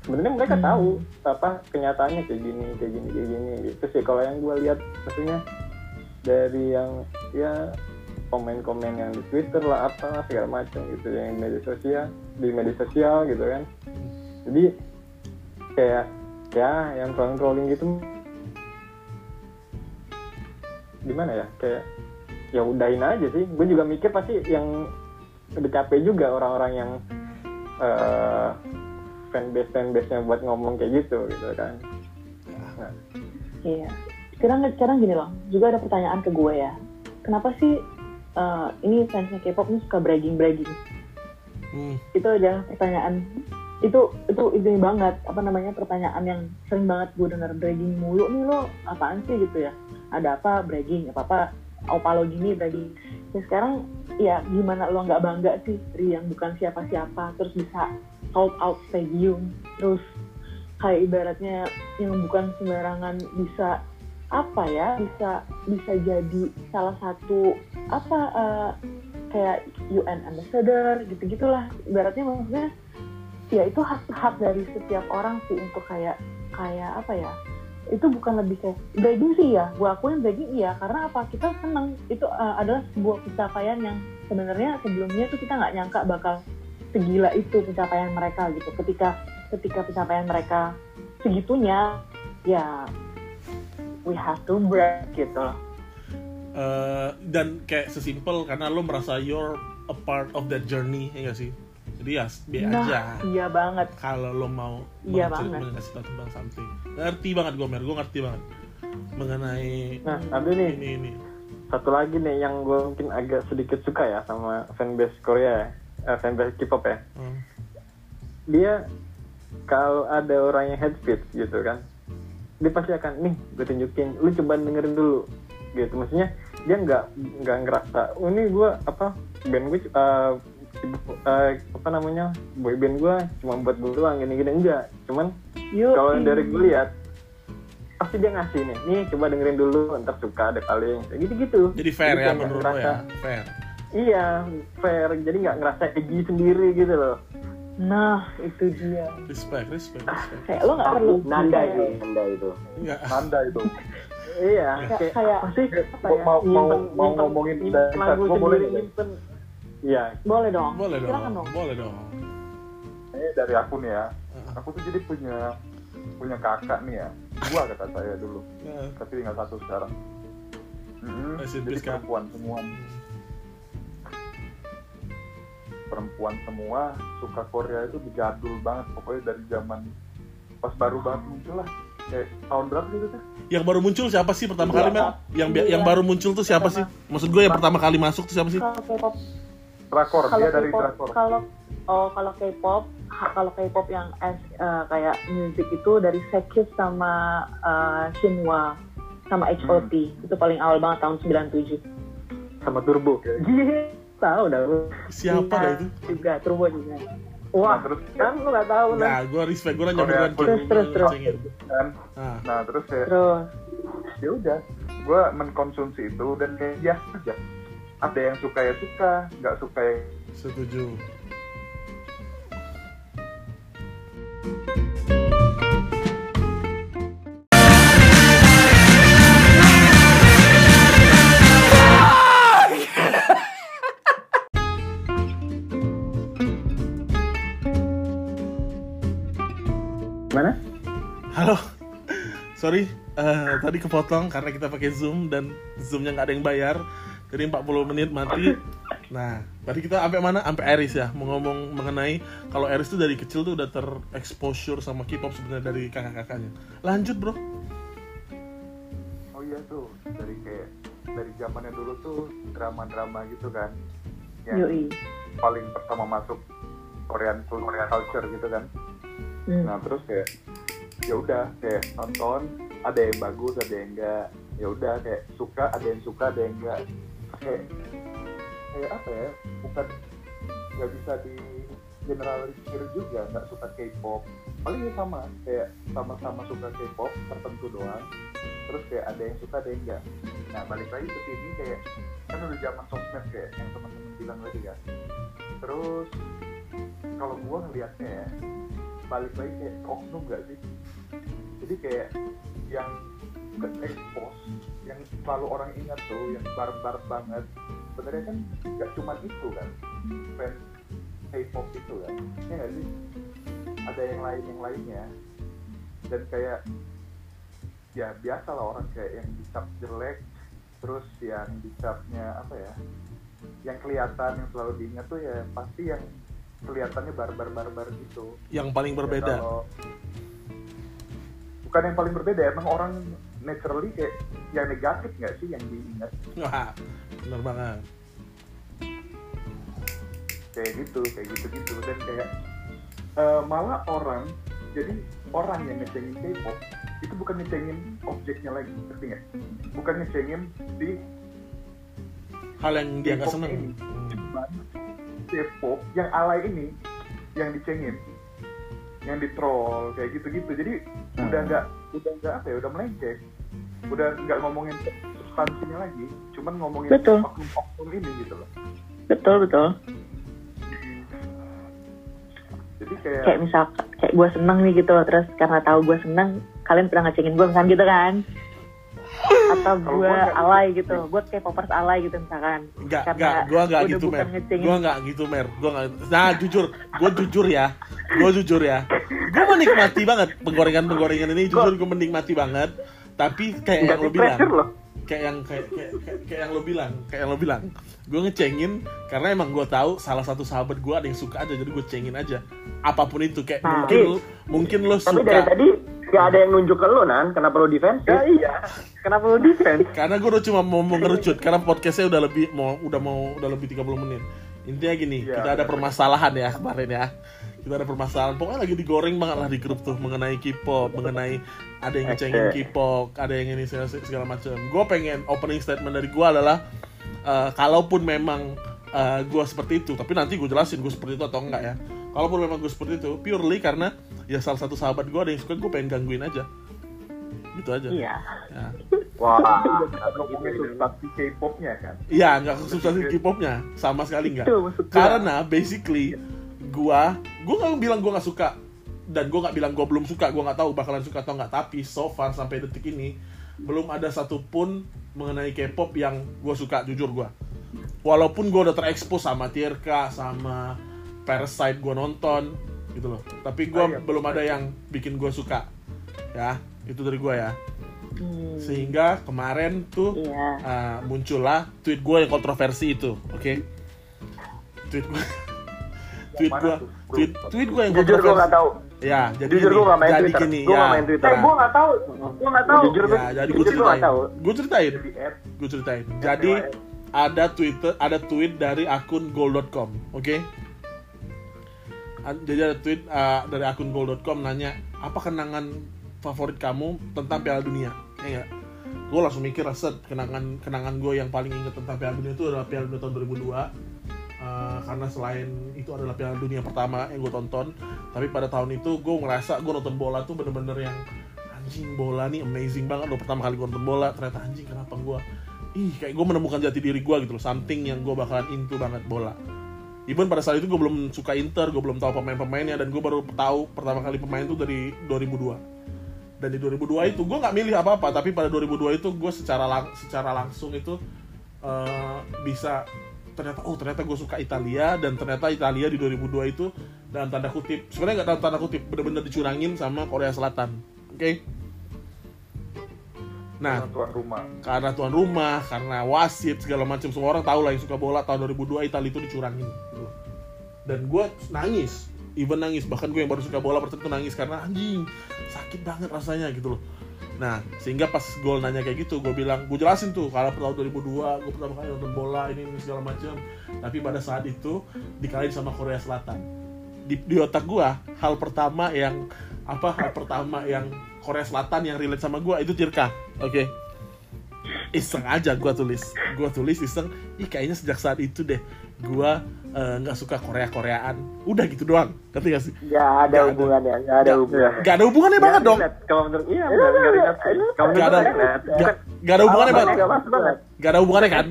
Sebenarnya mereka tahu apa kenyataannya kayak gini kayak gini kayak gini gitu sih. Kalau yang gue lihat maksudnya dari yang ya komen-komen yang di Twitter lah apa segala macam gitu yang di media sosial di media sosial gitu kan jadi kayak ya yang trolling trolling gitu gimana ya kayak ya udahin aja sih gue juga mikir pasti yang udah capek juga orang-orang yang eh fanbase fanbase nya buat ngomong kayak gitu gitu kan nah, Iya. Sekarang sekarang gini loh, juga ada pertanyaan ke gue ya. Kenapa sih eh, ini fansnya K-pop ini suka bragging bragging? Hmm. Itu aja pertanyaan. Itu itu ini banget apa namanya pertanyaan yang sering banget gue denger bragging mulu nih lo apaan sih gitu ya? Ada apa bragging apa apa? Opa lo gini bragging. Ya sekarang ya gimana lo nggak bangga sih dari yang bukan siapa-siapa terus bisa sold out stadium terus kayak ibaratnya yang bukan sembarangan bisa apa ya bisa bisa jadi salah satu apa eh, kayak UN ambassador gitu gitulah ibaratnya maksudnya ya itu hak hak dari setiap orang sih untuk kayak kayak apa ya? Itu bukan lebih kayak bragging sih ya. Gue akuin bragging iya. Karena apa? Kita seneng. Itu eh, adalah sebuah pencapaian yang sebenarnya sebelumnya tuh kita nggak nyangka bakal segila itu pencapaian mereka gitu. Ketika ketika pencapaian mereka segitunya ya we have to brag gitu loh Eh, dan kayak sesimpel karena lo merasa you're a part of that journey ya gak sih? Jadi ya be nah aja. iya banget. Kalau lo mau Iya banget. ngasih tau tentang something. Ngerti banget gue mer. Gue ngerti banget mengenai nah ada nih ini ini. satu lagi nih yang gue mungkin agak sedikit suka ya sama fanbase Korea ya. Eh, fanbase K-pop ya. Hmm. dia kalau ada orang yang head fit gitu kan dia pasti akan nih gue tunjukin. Lu coba dengerin dulu. Gitu. Maksudnya dia nggak nggak ngerasa oh ini gue apa band gue uh, uh, apa namanya boy band gue cuma buat gue doang gini gini enggak cuman kalau dari gue lihat pasti dia ngasih nih nih coba dengerin dulu ntar suka deh paling kayak gitu gitu jadi fair ya kayak nggak menurut lo ngerasa, ya? Fair. Iya fair. Jadi nggak ngerasa edgy sendiri gitu loh. Nah itu dia. Respect respect respect. Kayak lo nggak perlu Nanda itu Nanda itu. Enggak Nanda itu. iya Kayak- kayak apa sih apa ya? Mau- mau- Nyimpen- mau nyimpen- ngomongin nyimpen dari lagu boleh sendiri nyimpen iya boleh dong boleh dong silakan dong boleh dong Ini dari aku nih ya. Aku tuh jadi punya punya kakak nih ya. Dua kata saya dulu. Nah, Tapi tinggal satu sekarang. Mhm, in Jadi perempuan semua. Perempuan semua suka Korea itu dijadul banget. Pokoknya dari zaman pas baru banget muncul lah. Kayak tahun berapa gitu tuh? yang baru muncul siapa sih pertama kali Mel? yang bi- yang Iya. baru muncul tuh siapa sih? Maksud gue yang pertama kali masuk tuh siapa sih? K-pop. Drakor, kalau dia dari Drakor. kalau oh kalau K-pop kalau K-pop yang as, eh, kayak musik itu dari Sekis sama eh, Shinhwa sama HOT itu paling awal banget tahun 97 sama Turbo Gih, tahu dah lu. Siapa dah itu? juga Turbo juga wah Nah, terus kan lu nggak tahu nah nah gue respect gue nanya beneran terus, terus, terus. kan. nah Nah, terus kayak terus. ya udah gue mengkonsumsi itu dan kayak biasa aja. Ada yang suka ya suka. Nggak suka ya setuju sorry eh, tadi kepotong karena kita pakai zoom dan zoomnya nggak ada yang bayar jadi 40 menit mati nah Tadi kita sampai mana? Sampai Eris ya. Mau ngomong mengenai kalau Eris tuh dari kecil tuh udah terexposure sama K-pop sebenarnya dari kakak-kakaknya. Lanjut, Bro. oh iya tuh dari kayak dari zamannya dulu tuh drama-drama gitu kan yang Yoi. paling pertama masuk Korean Korean culture gitu kan Hmm. nah terus kayak ya udah kayak nonton ada yang bagus ada yang enggak. Ya udah kayak suka ada yang suka ada yang enggak. Kayak kayak apa ya bukan nggak bisa di generalisir juga nggak suka K-pop. Paling ya sama kayak sama-sama suka K-pop tertentu doang. Terus kayak ada yang suka ada yang enggak. Nah balik lagi ke sini kayak kan udah zaman sosmed kayak yang teman-teman bilang tadi kan. Terus kalau gua ngelihatnya ya balik lagi kayak oknum gak sih jadi kayak yang ke expose yang selalu orang ingat tuh yang barbar banget. Sebenarnya kan gak cuma itu kan fans K-pop itu kan. Ya nggak sih? Ada yang lain yang lainnya. Dan kayak ya biasa lah orang kayak yang dicap jelek terus yang dicapnya apa ya yang kelihatan yang selalu diingat tuh ya pasti yang kelihatannya barbar-barbar gitu. Yang paling Ya, berbeda. kalau- bukan yang paling berbeda emang orang naturally kayak yang negatif nggak sih yang diingat Wah, bener banget. kayak gitu kayak gitu gitu dan kayak eh, malah orang jadi orang yang ngecengin K-pop itu bukan ngecengin objeknya lagi ngerti nggak bukan ngecengin si Hal yang dia nggak seneng. Hmm. K-pop yang alay ini yang dicengin yang di troll kayak gitu-gitu jadi udah nggak udah nggak apa ya udah melenceng udah nggak ngomongin substansinya lagi cuman ngomongin Betul. oknum-oknum ini gitu loh Betul, betul. jadi kayak Kayak misal, kayak gue seneng nih gitu, terus karena tahu gue seneng, kalian pernah ngecengin gue kan gitu kan? Atau gue gitu. alay gitu, gue kayak popers alay gitu misalkan. Enggak, enggak, gua enggak gitu, Mer. Gua enggak gitu, Mer. Gua enggak. Nah, jujur, gua jujur ya. Gua jujur ya. Gua menikmati banget penggorengan-penggorengan ini, jujur gua menikmati banget. Tapi kayak yang lo bilang, kayak yang kayak, kayak, kayak, kayak yang lo bilang, kayak yang lo bilang. Gue ngecengin karena emang gue tahu salah satu sahabat gue ada yang suka aja, jadi gue cengin aja. Apa pun itu, kayak Nah, mungkin lo, mungkin lo Tapi dari suka. tadi gak ada yang nunjuk ke lu nan, kenapa lu defense? ya iya kenapa lu defense Karena gue udah cuma mau mau ngerucut karena podcastnya udah lebih mau udah mau udah lebih 30 menit. Intinya gini, Iya, kita ada permasalahan ya kemarin ya. Kita ada permasalahan. Pokoknya lagi digoreng banget lah di grup tuh mengenai K-pop, mengenai ada yang ngecengin. K-pop, ada yang ini segala, segala macam. Gue pengen opening statement dari gue adalah eh, kalaupun memang gue seperti itu, tapi nanti gue jelasin gue seperti itu atau enggak ya. Kalaupun memang gue seperti itu, purely karena ya salah satu sahabat gue ada yang suka, gue pengen gangguin aja. Gitu aja. Iya. Ya. Wah, ngomongin substansi K-popnya kan Iya, nggak ke substansi K-popnya sama sekali nggak. Karena basically gua, gua nggak bilang gua nggak suka dan gua nggak bilang gua belum suka, gua nggak tahu bakalan suka atau nggak. Tapi so far sampai detik ini belum ada satupun mengenai K-pop yang gua suka, jujur gua. Walaupun gua udah terekspos sama Tirka, sama Parasite gua nonton gitu loh. Tapi gua Ah, iya. belum ada yang bikin gua suka. Ya, itu dari gua ya. Hmm, Sehingga kemarin tuh Iya. uh, muncullah tweet gue yang kontroversi itu, oke? Tweet gue, tweet gue, tweet, tweet gue yang jujur kontroversi. gua gak tahu. Ya, jadi Jujur gini, gua gak main jadi Twitter. gini, Gua ya. gak main Twitter. eh gue nggak tahu gue nggak tahu Jujur Ya, jadi gue ceritain, nggak tahu. gue ceritain, gue ceritain. Jadi ada Twitter, ada tweet dari akun goal.com, oke? An- Jadi ada tweet uh, dari akun goal.com nanya apa kenangan favorit kamu tentang Piala Dunia, ya? Gue langsung mikir set kenangan kenangan gue yang paling inget tentang Piala Dunia itu adalah Piala Dunia tahun 2002 Uh, karena selain itu adalah Piala Dunia pertama yang gue tonton, tapi pada tahun itu gue ngerasa gue nonton bola tuh bener-bener yang anjing bola nih amazing banget loh pertama kali gue nonton bola ternyata anjing kenapa gue ih kayak gue menemukan jati diri gue gitu loh something yang gue bakalan into banget bola even pada saat itu gue belum suka Inter gue belum tahu pemain-pemainnya dan gue baru tahu pertama kali pemain itu dari 2002 dan di 2002 itu gue nggak milih apa-apa tapi pada 2002 itu gue secara lang secara langsung itu eh, bisa ternyata oh ternyata gue suka Italia dan ternyata Italia di 2002 itu dalam tanda kutip sebenarnya nggak dalam tanda kutip bener-bener dicurangin sama Korea Selatan oke Nah, Karena tuan rumah karena tuan rumah, karena wasit segala macam semua orang tahu lah yang suka bola tahun 2002 Italia itu dicurangin. Dan gue nangis, even nangis bahkan gue yang baru suka bola pertama itu nangis karena anjing sakit banget rasanya gitu loh. Nah sehingga pas gol nanya kayak gitu gue bilang gue jelasin tuh kalau tahun 2002 gue pertama kali nonton bola ini, ini segala macam. Tapi pada saat itu dikalahin sama Korea Selatan. Di, di otak gue hal pertama yang apa hal pertama yang Korea Selatan yang relate sama gue itu Tirka, oke? iseng aja gue tulis. Gue tulis iseng ih kayaknya sejak saat itu deh gue eh, nggak suka Korea Koreaan udah gitu doang. Ngerti gak sih? Nggak Nggak ada. ada. hubungannya, nggak ada hubungannya. nggak ada hubungannya banget dong. Kalau menurut iya, benar, nggak ada nggak nggak ada hubungannya banget nggak nggak ada hubungannya kan?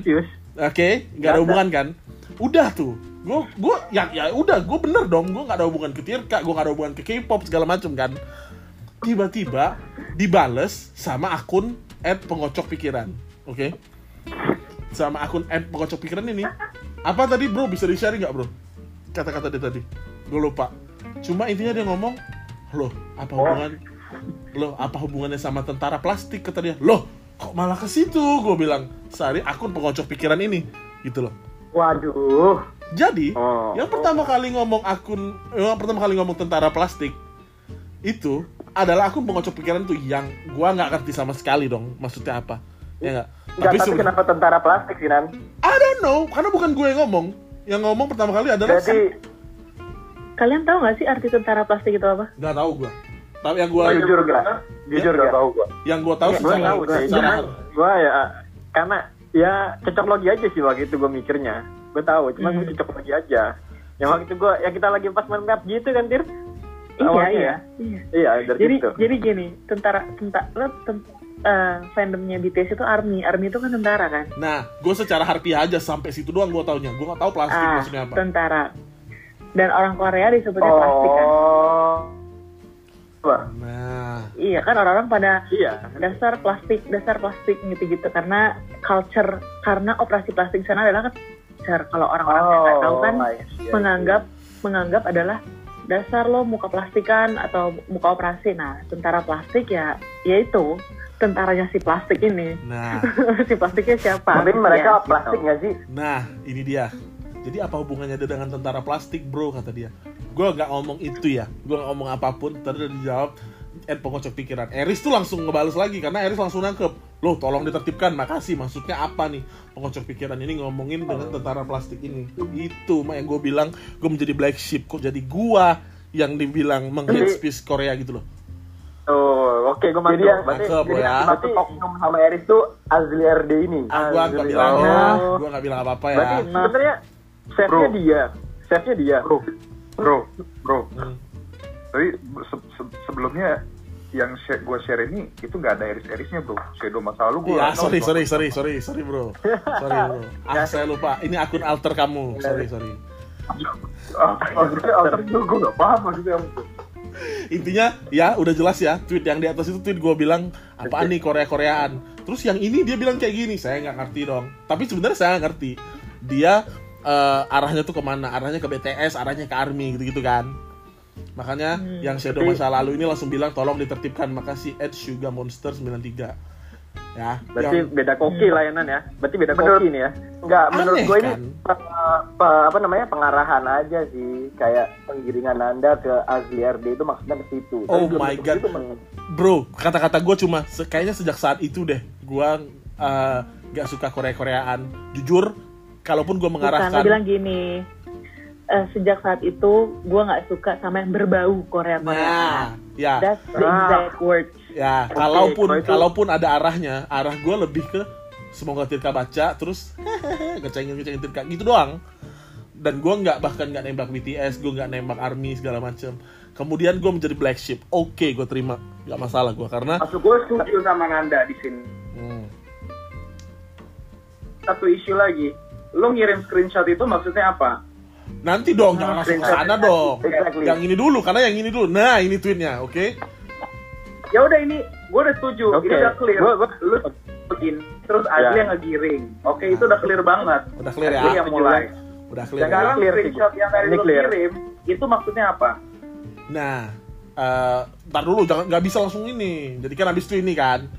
Oke nggak ada hubungan kan? Udah tuh. Gue gue ya ya udah gue bener dong. Gue nggak ada hubungan ke Tirka gue nggak ada hubungan ke K-pop segala macem kan tiba-tiba dibales sama akun at pengocok pikiran oke? Sama akun at pengocok pikiran ini. Apa tadi bro? Bisa di share nggak bro? Kata-kata dia tadi. Gue lupa. Cuma intinya dia ngomong loh apa hubungan loh apa hubungannya sama tentara plastik? kata dia. Loh kok malah ke situ? Gue bilang sehari akun pengocok pikiran ini. Gitu loh. Waduh. jadi Oh. yang pertama kali ngomong akun yang pertama kali ngomong tentara plastik itu adalah akun pengocok pikiran tuh yang gua nggak ngerti sama sekali dong maksudnya apa ya nggak Nggak, tapi sebe- kenapa tentara plastik sih, Nan? I don't know karena bukan gue yang ngomong yang ngomong pertama kali adalah Berarti, Kalian tahu nggak sih arti tentara plastik itu apa? nggak tahu gua tapi yang gua jujur gak? Jujur nggak gak? tahu gua yang gua tahu Gue secara, tahu sih, secara cuman gue ya karena ya cocok logi aja sih waktu itu gue mikirnya. Gue tahu, cuma gue Hmm. cocok logi aja. Yang waktu itu gue, ya kita lagi pas main map gitu kan, Tir? Iya, iya. ya? iya. Iya, dari Jadi situ. jadi gini, tentara tentara lo eh, fandomnya BTS itu army, army itu kan tentara kan? nah gue secara harfiah aja sampai situ doang gua taunya gua nggak tahu plastik ah, maksudnya apa tentara. Dan orang Korea disebutnya plastik kan? Oh. Wah, nah Iya kan orang-orang pada iya. dasar plastik, dasar plastik gitu-gitu karena culture karena operasi plastik sana adalah kan culture. Kalau orang-orang yang nggak tahu kan I see, I see. menganggap menganggap adalah dasar lo muka plastikan atau muka operasi. Nah, tentara plastik ya yaitu tentaranya si plastik ini. nah si plastiknya siapa? Tapi mereka Ya, plastik gitu. nggak sih? Nah, ini dia. Jadi apa hubungannya dia dengan tentara plastik, bro? Kata dia. Gue nggak ngomong itu ya. Gue nggak ngomong apa pun. Tadi udah dijawab. Ed pengocok pikiran. Eris tuh langsung ngebales lagi karena Eris langsung nangkep. Loh, tolong ditertibkan. Makasih. Maksudnya apa nih? Pengocok pikiran ini ngomongin dengan tentara plastik ini. Itu mah yang gue bilang. Gue menjadi black sheep. Kok jadi gua yang dibilang menghate Jadi- speech Korea gitu loh. Oh, oke, gue masuk. Jadi yang Berarti, Mantap, jadi ya. yang Berarti berarti, oknum sama Eris tuh Azli RD ini. Ah, gue nggak bilang Oh. ya. Gue nggak bilang apa-apa ya. berarti sebenarnya chefnya dia. Chefnya dia. bro bro bro Hmm. tapi se- se- sebelumnya yang share, gue share ini itu nggak ada iris-irisnya bro shadow masa lalu gue Iya, sorry, sorry, sorry, sorry, sorry bro, sorry bro. Ah, saya lupa. Ini akun alter kamu. Sorry, sorry. ah, maksudnya alter itu gue nggak paham maksudnya. Intinya, ya udah jelas ya. Tweet yang di atas itu tweet gue bilang apaan nih Korea Koreaan. Terus yang ini dia bilang kayak gini. Saya nggak ngerti dong. Tapi sebenarnya saya nggak ngerti. Dia eh, arahnya tuh ke mana? Arahnya ke BTS, arahnya ke Army gitu-gitu kan. Makanya yang Shadow Tapi- masa lalu ini langsung bilang tolong ditertibkan. Makasih Ed Sugar Monster 93. Ya, Berarti yang- beda koki layanan ya. Berarti beda Menurut- koki nih ya. Enggak, menurut gue ini kan? pe- pe- apa namanya pengarahan aja sih, kayak penggiringan anda ke Azli RD itu maksudnya ke situ. Tapi Oh belum my God. itu Bro, kata-kata gue cuma se- kayaknya sejak saat itu deh, gue uh, gak suka Korea-Koreaan. Jujur, kalaupun gue Bukan, mengarahkan, bilang gini. Eh, sejak saat itu gue nggak suka sama yang berbau Korea Korea. nah, ya, That's the Ah. exact word. ya, Oke, kalaupun kalau itu- kalaupun ada arahnya, arah gue lebih ke semoga Tirka baca, terus ngecengin ngecengin Tirka gitu doang. Dan gue nggak bahkan nggak nembak BTS, gue nggak nembak ARMY segala macem. Kemudian gue menjadi black sheep. Oke, gue terima, nggak masalah gue karena Masuk gue setuju sama Nanda di sini. hmm, Satu isu lagi. Lo ngirim screenshot itu maksudnya apa? Nanti dong jangan langsung ke sana dong. Exactly. Yang ini dulu karena yang ini dulu. Nah, ini tweetnya, oke? Ya udah ini, gue udah setuju. Oke. Ini udah clear. Gua- gua- Lu begini, terus Adli Ya. yang ngegiring. Oke, itu udah clear banget. Udah clear ya? Adli yang mulai. Udah clear. ya? Sekarang clear sih, screenshot yang tadi lu clear. kirim, itu maksudnya apa? Nah, eh ntar dulu jangan nggak bisa langsung ini. Jadi kan habis itu ini kan.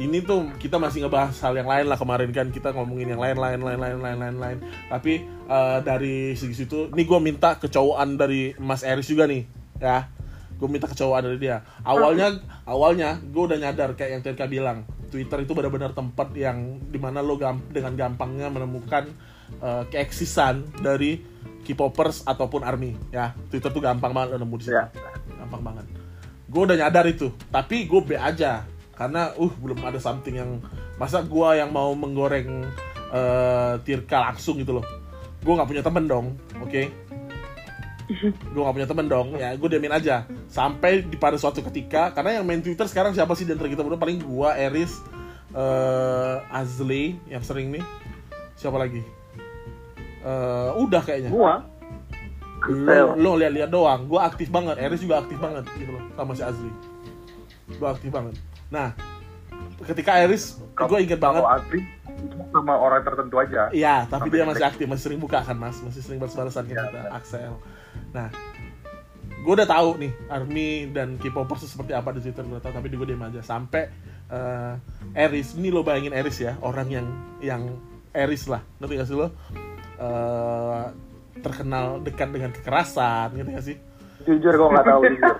Ini tuh kita masih ngebahas hal yang lain lah kemarin kan. Kita ngomongin yang lain lain lain lain lain lain lain. Tapi eh, dari segi situ ini gue minta kecowokan dari Mas Eris juga nih ya. Gue minta kecowokan dari dia. Awalnya awalnya gue udah nyadar kayak yang Tirka bilang Twitter itu benar-benar tempat yang di mana lo gam- dengan gampangnya menemukan eh, keeksisan dari K-popers ataupun army ya. Twitter tuh gampang banget lo nemu di situ. Ya. gampang banget. Gue udah nyadar itu tapi gue be aja karena uh belum ada something yang masa gue yang mau menggoreng eh, Tirka langsung gitu loh. Gue nggak punya temen dong oke? Gue gak punya temen dong ya gue diamin aja. Sampai di pada suatu ketika karena yang main Twitter sekarang siapa sih di antara kita berdua? Paling gue Eris eh Azli yang sering nih. Siapa lagi? Eh, udah kayaknya. Gua? Lo, lo lihat-lihat doang. Gue aktif banget. Eris juga aktif banget gitu loh sama si Azli. Gue aktif banget nah ketika Eris gue inget banget itu sama orang tertentu aja. Iya, tapi Sampai dia masih aktif, masih sering buka kan mas, masih sering balas-balasan ke Iya, kita. Axel. Nah, gue udah tahu nih Army dan K-popers seperti apa di Twitter gue tahu, tapi gue diam aja sampai eh, Eris, ini lo bayangin Eris ya, orang yang yang Eris lah, ngerti gak sih lo? Eh, terkenal dekat dengan kekerasan, ngerti gak sih? Jujur gue nggak tahu jujur.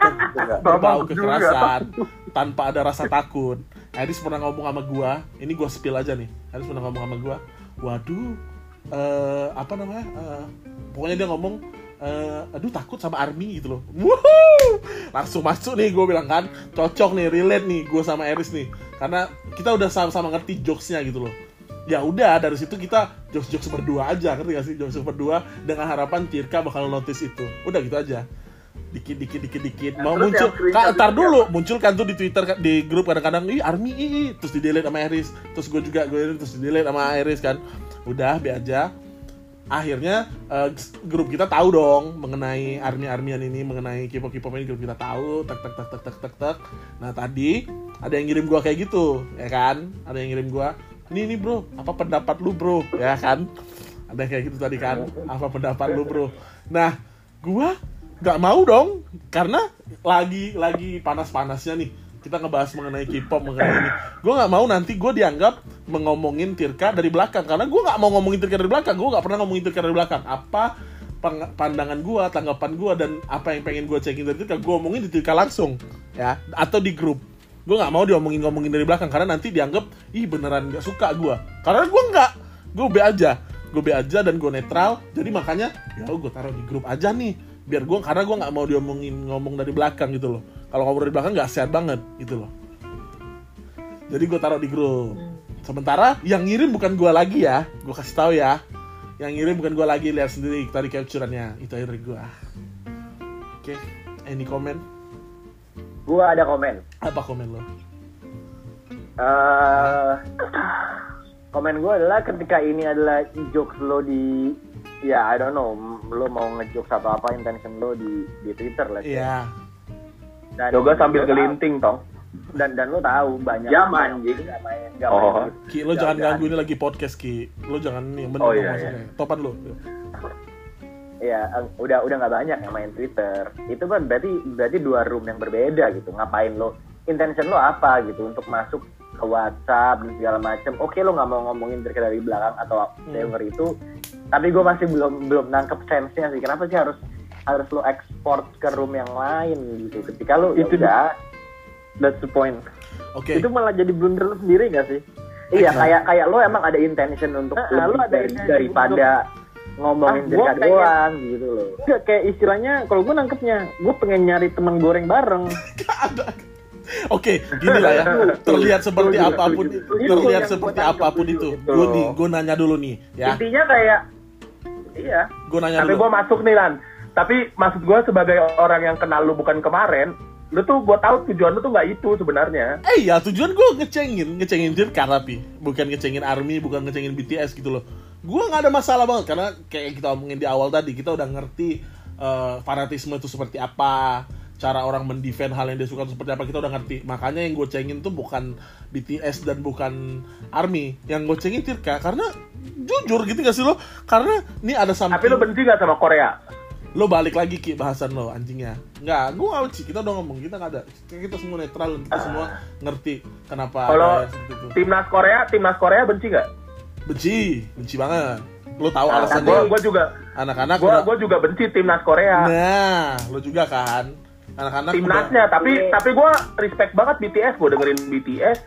Berbau juga. Tanpa ada rasa takut. Eris pernah ngomong sama gua, ini gua spill aja nih. Eris pernah ngomong sama gua, waduh, eh apa namanya? eh, pokoknya dia ngomong, eh, aduh takut sama army gitu loh. Wuhuu! Langsung masuk nih, gue bilang kan, cocok nih, relate nih, gue sama Eris nih, karena kita udah sama-sama ngerti jokesnya gitu loh. Ya udah dari situ kita jokes-jokes berdua aja, ngerti gak sih? Jokes berdua dengan harapan Tirka bakal notice itu. Udah gitu aja dikit dikit dikit dikit. Mau terus muncul Kak, itu tar siapa? dulu. muncul kan tuh di twitter di grup kadang-kadang ih army ih, ih." terus di delete sama Iris terus gue juga gue terus di delete sama Iris kan. Udah be aja. Akhirnya eh, grup kita tahu dong mengenai army armyan ini mengenai K-pop K-pop ini grup kita tahu. Tek tek tek tek tek tek tek. Nah tadi ada yang ngirim gua kayak gitu ya kan? Ada yang ngirim gua ini nih bro apa pendapat lu bro? Ya kan? Ada kayak gitu tadi kan? Apa pendapat lu bro? Nah gua nggak mau dong karena lagi lagi panas-panasnya nih. Kita ngebahas mengenai K-pop mengenai ini. Gue nggak mau nanti gue dianggap mengomongin Tirka dari belakang. Karena gue nggak mau ngomongin Tirka dari belakang. Gue nggak pernah ngomongin Tirka dari belakang. Apa pandangan gue tanggapan gue dan apa yang pengen gue cekin dari Tirka gue omongin di Tirka langsung. Ya. Atau di grup. Gue nggak mau diomongin ngomongin dari belakang. Karena nanti dianggap ih beneran nggak suka gue karena gue nggak. Gue be aja. Gue be aja dan gue netral. Jadi makanya ya gue taruh di grup aja nih biar gue karena gue nggak mau diomongin ngomong dari belakang gitu loh. Kalau ngomong dari belakang nggak sehat banget gitu loh. Jadi gue taruh di grup. Sementara yang ngirim bukan gue lagi ya. Gue kasih tahu ya. Yang ngirim bukan gue lagi lihat sendiri tadi capturannya. Itu akhirnya dari gue oke any comment? Gue ada komen. apa komen lo? Eh komen gue adalah ketika ini adalah jokes lo di ya I don't know lo mau ngejokes atau apa intention lo di di Twitter lah iya dan yoga sambil gelinting tong dan dan lo tahu banyak Jam, yang anjing. nggak main nggak Oh. main Ki lo jangan ganggu ini lagi podcast Ki lo jangan nih bener Oh, iya, maksudnya topan lo Iya, eh, udah udah nggak banyak yang main Twitter. Itu kan berarti berarti dua room yang berbeda gitu. Ngapain lo? Intention lo apa gitu untuk masuk ke WhatsApp dan segala macam. Oke lo nggak mau ngomongin dari dari belakang atau Hmm. denger itu, tapi gue masih belum belum nangkep sense-nya sih. Kenapa sih harus harus lo ekspor ke room yang lain gitu? Ketika lo ya Itu udah, that's the point oke itu malah jadi blunder lo sendiri gak sih iya kayak kayak lo emang ada intention untuk Ah, lebih lo ada dari- intention daripada ngomongin Ah, pengen- doang gitu loh. Enggak, kayak istilahnya kalau gue nangkepnya gue pengen nyari teman goreng bareng Oke, gini lah ya. Terlihat seperti apa pun, terlihat seperti apa pun itu. Itu Gue nih, gue nanya dulu nih, ya. intinya kayak iya Gue nanya Tapi dulu. gue masuk nih Lan. Tapi maksud gue sebagai orang yang kenal lu bukan kemarin, lu tuh gue tahu tujuan lu tuh nggak itu sebenarnya. Eh ya tujuan gue ngecengin, ngecengin Dirka tapi bukan ngecengin Army, bukan ngecengin BTS gitu loh. Gue nggak ada masalah banget karena kayak kita omongin di awal tadi kita udah ngerti eh, fanatisme itu seperti apa, cara orang mendefend hal yang dia suka seperti apa kita udah ngerti. Makanya yang gue cengin tuh bukan BTS dan bukan Army, yang gue cengin Tirka karena jujur gitu gak sih lo? Karena ini ada something. Tapi lu benci gak sama Korea? lo balik lagi ki bahasan lo anjingnya nggak gue nggak Ci. kita udah ngomong kita nggak ada kita semua netral kita semua ngerti kenapa Kalau timnas Korea, timnas Korea benci nggak? benci benci banget lo tahu alasannya gue juga anak-anak gue juga benci timnas Korea. nah lo juga kan anak-anak Timnasnya, tapi tapi gue respect banget BTS, gue dengerin BTS.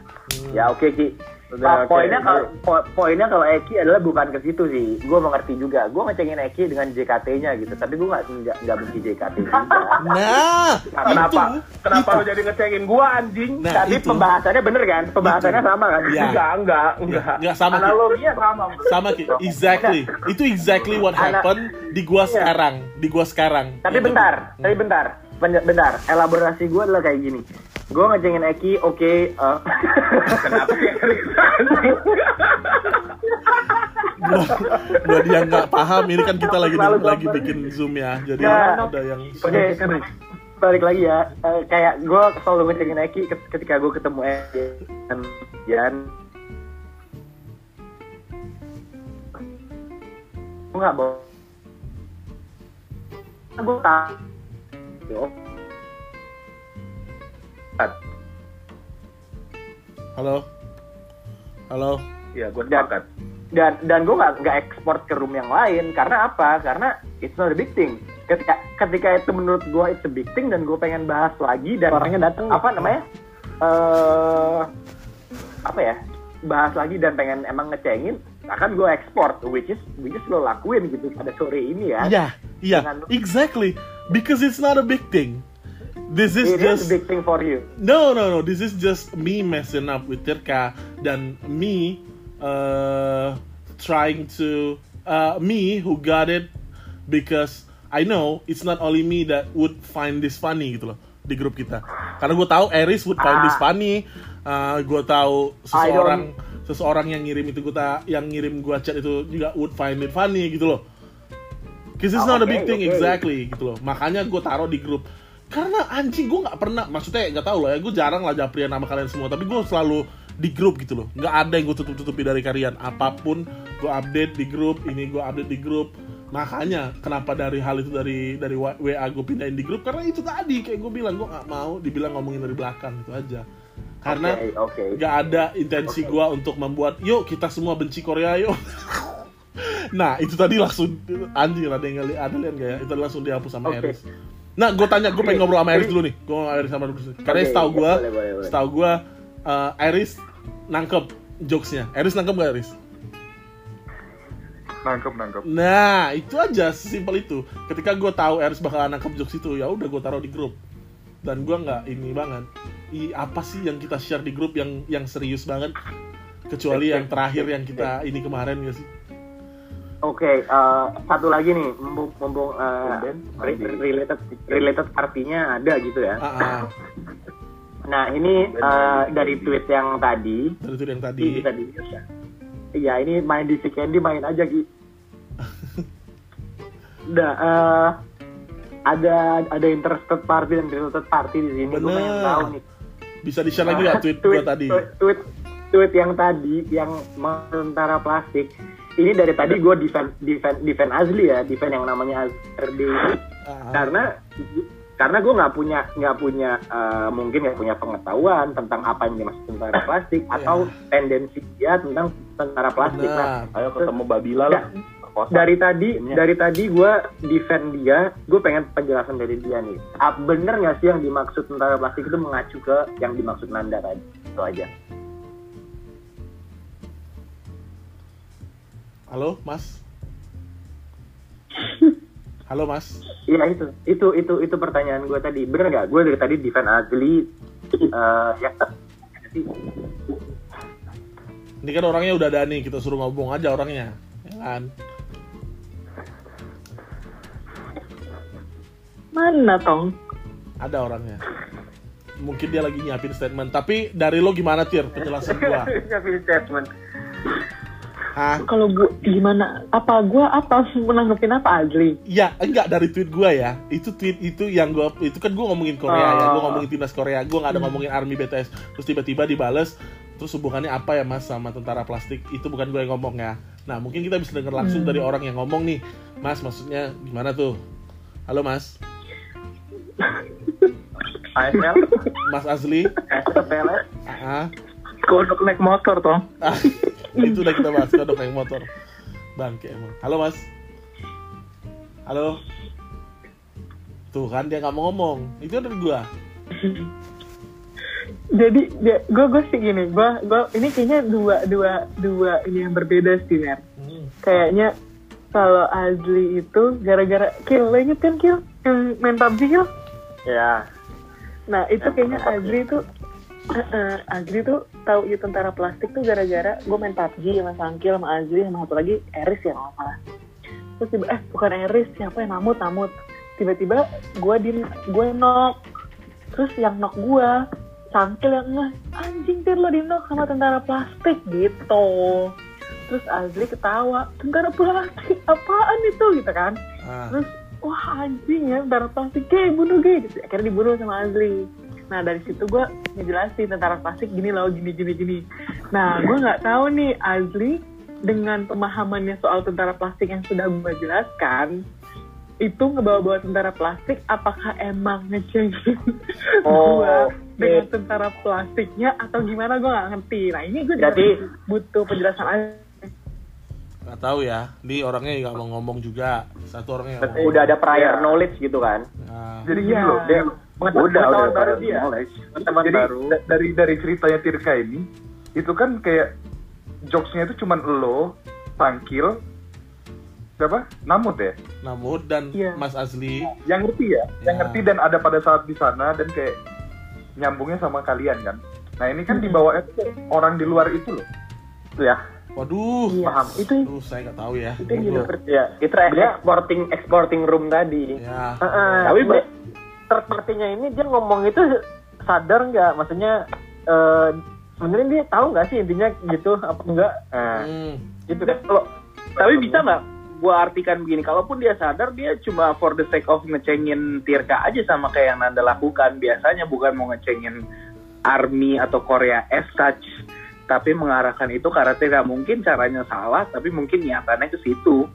Ya oke Ki. Udah, Pak, oke. poinnya kalau po- poinnya kalau Eki adalah bukan ke situ sih. Gue mengerti juga. Gue ngecengin Eki dengan JKT-nya gitu. Tapi gue nggak nggak nggak benci JKT juga. nah Kenapa? itu, Kenapa itu. lo jadi ngecengin gue anjing? Nah, Tapi itu. pembahasannya bener kan? Pembahasannya sama kan? Iya. Enggak, enggak, enggak. Enggak, sama, Ki. Analoginya sama. sama Ki. exactly itu exactly what Anak- happened di gua sekarang di gua sekarang Tapi Itu- bentar, tapi bentar, Ben- bentar. Elaborasi gue adalah kayak gini. Gue ngecengin Eki, oke. eh, Kenapa sih? gua dia nggak paham ini kan kita lagi Selalu lagi bikin zoom ya jadi Ya. ada yang Oke, balik lagi ya. Eh, kayak gue selalu ngecengin Eki ket- ketika gue ketemu Eki dan Jan. Gue nggak bawa. Gue tak. Yo. halo halo Iya, gue sepakat. dan dan gue nggak nggak ekspor ke room yang lain karena apa? Karena it's not a big thing. Ketika ketika itu menurut gue it's a big thing dan gue pengen bahas lagi dan Orangnya datang. apa namanya? eh apa ya? Bahas lagi dan pengen emang ngecengin akan gue ekspor which is which is lo lakuin gitu pada sore ini ya. iya iya Dengan- exactly because it's not a big thing this is It is just a big thing for you. No, no, no. This is just me messing up with Tirka dan me uh, trying to uh, me who got it because I know it's not only me that would find this funny gitu loh di grup kita. Karena gue tahu Eris would find this Ah. funny. Uh, gue tahu I seseorang seseorang yang ngirim itu gue yang ngirim gue chat itu juga would find it funny gitu loh. Cause it's Ah, not a big thing exactly gitu loh. Makanya gue taruh di grup. Karena anjing gue nggak pernah, maksudnya nggak tahu loh ya. Gue jarang lah japrian sama kalian semua. Tapi gue selalu di grup gitu loh. Nggak ada yang gue tutup tutupi dari kalian. Apa pun gue update di grup. Ini gue update di grup. Makanya kenapa dari hal itu dari dari wa- gue pindahin di grup karena itu tadi kayak gue bilang gue nggak mau dibilang ngomongin dari belakang itu aja. Karena Oke, oke. nggak ada intensi gua untuk membuat yuk kita semua benci Korea yuk. Nah itu tadi langsung anjing ada yang ngeli- ada lihat gak ya itu langsung dihapus sama Oke. Eris. Nah gue tanya gue pengen ngobrol sama Eris dulu nih. Gue sama Eris sama dulu karena Oke, setahu gue setahu gue eh, Eris nangkep jokesnya. Eris nangkep gak Eris? Nangkep nangkep. Nah itu aja simpel itu. Ketika gue tahu Eris bakalan nangkep jokes itu ya udah gue taruh di grup. Dan gue nggak ini banget i apa sih yang kita share di grup yang yang serius banget kecuali yang terakhir yang kita ini kemarin ya sih Oke, eh, satu lagi nih, mumpung, mumpung eh, related related artinya ada gitu ya. ah, ah. Nah ini eh, dari tweet yang tadi, dari itu yang tadi Iya, tadi. Iya ini main di si Candy main aja Ki. Udah eh, ada ada interested party dan related party di sini. Gue pengen tahu nih. Bisa di share lagi nggak tweet gue tadi Tweet, tweet, tweet yang tadi yang tentara plastik. Ini dari tadi gue defend defend defend Azli ya, defend yang namanya ini Ah, karena karena gue nggak punya nggak punya eh, mungkin nggak punya pengetahuan tentang apa yang dimaksud tentara plastik atau tendensi dia tentang tentara plastik. Nah, Benar. ayo ketemu Babila lah Perkosa. dari tadi Timnya. dari tadi gue defend dia gue pengen penjelasan dari dia nih. Ah, bener nggak sih yang dimaksud tentara plastik itu mengacu ke yang dimaksud Nanda tadi? Itu aja. Halo mas? Halo mas? Iya itu. Itu itu itu pertanyaan gue tadi. Bener nggak? Gue dari tadi defend Azli eh, ya. Ini kan orangnya udah ada nih kita suruh ngomong aja orangnya. Ya kan Mana tong? ada orangnya mungkin dia lagi nyiapin statement tapi dari lo gimana tir penjelasan gua Nyiapin statement Hah? Kalau gua gimana? Apa gua apa menanggepin apa Azli? Ya, enggak dari tweet gua ya. Itu tweet itu yang gua itu kan gua ngomongin Korea ya, gua Oh. ngomongin timnas Korea, gua nggak ada ngomongin Army BTS. Terus tiba-tiba dibales, terus hubungannya apa ya Mas sama tentara plastik? Itu bukan gue yang ngomong ya. Nah, mungkin kita bisa dengar langsung dari orang yang ngomong nih. Mas, maksudnya gimana tuh? Halo Mas. ASL, Mas Azli. ASL Ah, Kodok naik motor toh. ah. itu udah kita bahas kodok naik motor. Bangke emang. Halo Mas. Halo. Tuh kan dia nggak mau ngomong. Itu dari gua. jadi gue gue sih gini gue gue ini kayaknya dua dua dua ini yang berbeda sih Mer Hmm. kayaknya kalau Azli itu gara-gara kill lo inget kan kill yang main PUBG kill ya. Nah itu kayaknya Azli itu eh, Azli tuh tahu itu tentara plastik tuh gara-gara gue main PUBG sama Sangkil sama Azli sama satu lagi Eris ya kalau salah. Terus tiba eh bukan Eris siapa yang namut namut. Tiba-tiba gue di gue knock. Terus yang knock gue Sangkil yang nge anjing tir lo di knock sama tentara plastik gitu. Terus Azli ketawa tentara plastik apaan itu? Gitu kan. Ah. terus wah anjing ya tentara plastik gay bunuh gay gitu. Akhirnya dibunuh sama Azli. Nah dari situ gue ngejelasin tentara plastik gini loh gini gini gini. Nah gue nggak tahu nih Azli dengan pemahamannya soal tentara plastik yang sudah gue jelaskan itu ngebawa-bawa tentara plastik apakah emang ngecengin Oh, gue dengan tentara plastiknya atau gimana? Gue nggak ngerti. Nah ini gue Jadi- butuh penjelasan aja Nggak tahu ya. Ini orangnya nggak mau ngomong juga. Satu orangnya mau Udah ada prior knowledge gitu kan. Nah, Jadi Iya. gini loh, dia Pengetahuan udah udah baru dia. knowledge. Pengetahuan jadi baru. da- dari dari ceritanya Tirka ini itu kan kayak jokesnya itu cuman lo, Tangkil, siapa? Namut ya? Namud dan Iya. Mas Azli. Yang ngerti ya, yang Ya. ngerti dan ada pada saat di sana dan kayak nyambungnya sama kalian kan. Nah ini kan dibawa orang di luar itu loh. Itu ya. Waduh, Iya, Paham. itu Aduh, saya nggak tahu ya. itu yang Ya, itu exporting exporting room tadi. Ya. Heeh. Tapi, third party-nya ini dia ngomong itu sadar nggak? Maksudnya eh, sebenarnya dia tahu nggak sih intinya gitu apa enggak? Nah, Hmm. gitu kan. kalau tapi bisa nggak gua artikan begini kalaupun dia sadar dia cuma for the sake of ngecengin Tirka aja sama kayak yang Nanda lakukan biasanya bukan mau ngecengin Army atau Korea as such tapi mengarahkan itu karena tidak mungkin caranya salah tapi mungkin niatannya ke situ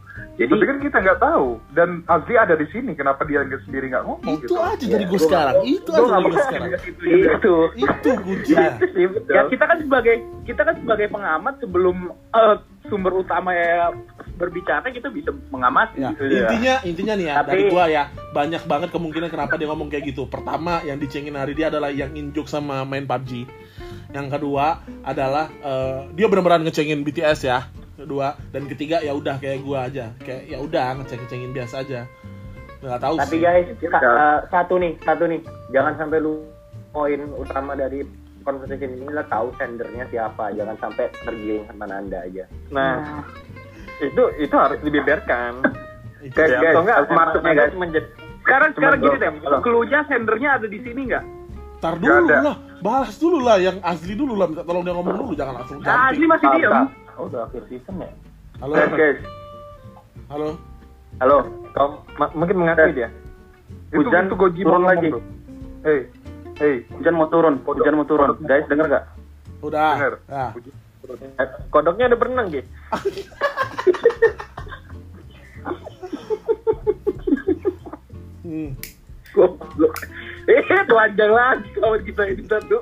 jadi Tapi kan kita nggak tahu dan Azli ada di sini. Kenapa dia nggak sendiri nggak ngomong Itu gitu? aja dari gue sekarang. Itu aja dari gue sekarang. itu Itu kuncinya. Itu betul. ya kita kan sebagai kita kan sebagai pengamat sebelum eh, sumber utama ya berbicara kita bisa mengamati Ya, gitu ya. intinya intinya nih ya Tapi- dari gua ya banyak banget kemungkinan kenapa dia ngomong kayak gitu. Pertama yang dicengin hari dia adalah yang injuk sama main PUBG. Yang kedua adalah eh, dia benar-benar ngecengin BTS ya. Kedua dan ketiga ya udah kayak gua aja. Kayak ya udah ngeceng-ngecengin biasa aja. Nggak tahu Tapi sih. guys, ka- eh, satu nih, satu nih, jangan sampai lu poin utama dari conversation ini lah tahu sendernya siapa, jangan sampai tergiring sama Nanda aja. Nah, itu itu harus dibeberkan. Itu Guys, ya. guys, enggak, maksudnya, guys. menjadi sekarang sekarang Cuman gini deh clue-nya sendernya ada di sini nggak Tar dulu ada. lah, bahas dulu lah yang asli dulu lah, minta tolong dia ngomong dulu, jangan langsung nah asli masih diem Oh, udah akhir season ya? Halo, Guys, guys, halo. halo, kau ma- mungkin mengakui dia. Itu, Hujan itu Goji turun lagi. bro. Hey, hey, hujan mau turun hujan mau turun guys denger nggak Udah. denger. Ya. Eh, Kodoknya ada berenang, Gi. Hmm. goblok eh telanjang lagi kawan kita ini satu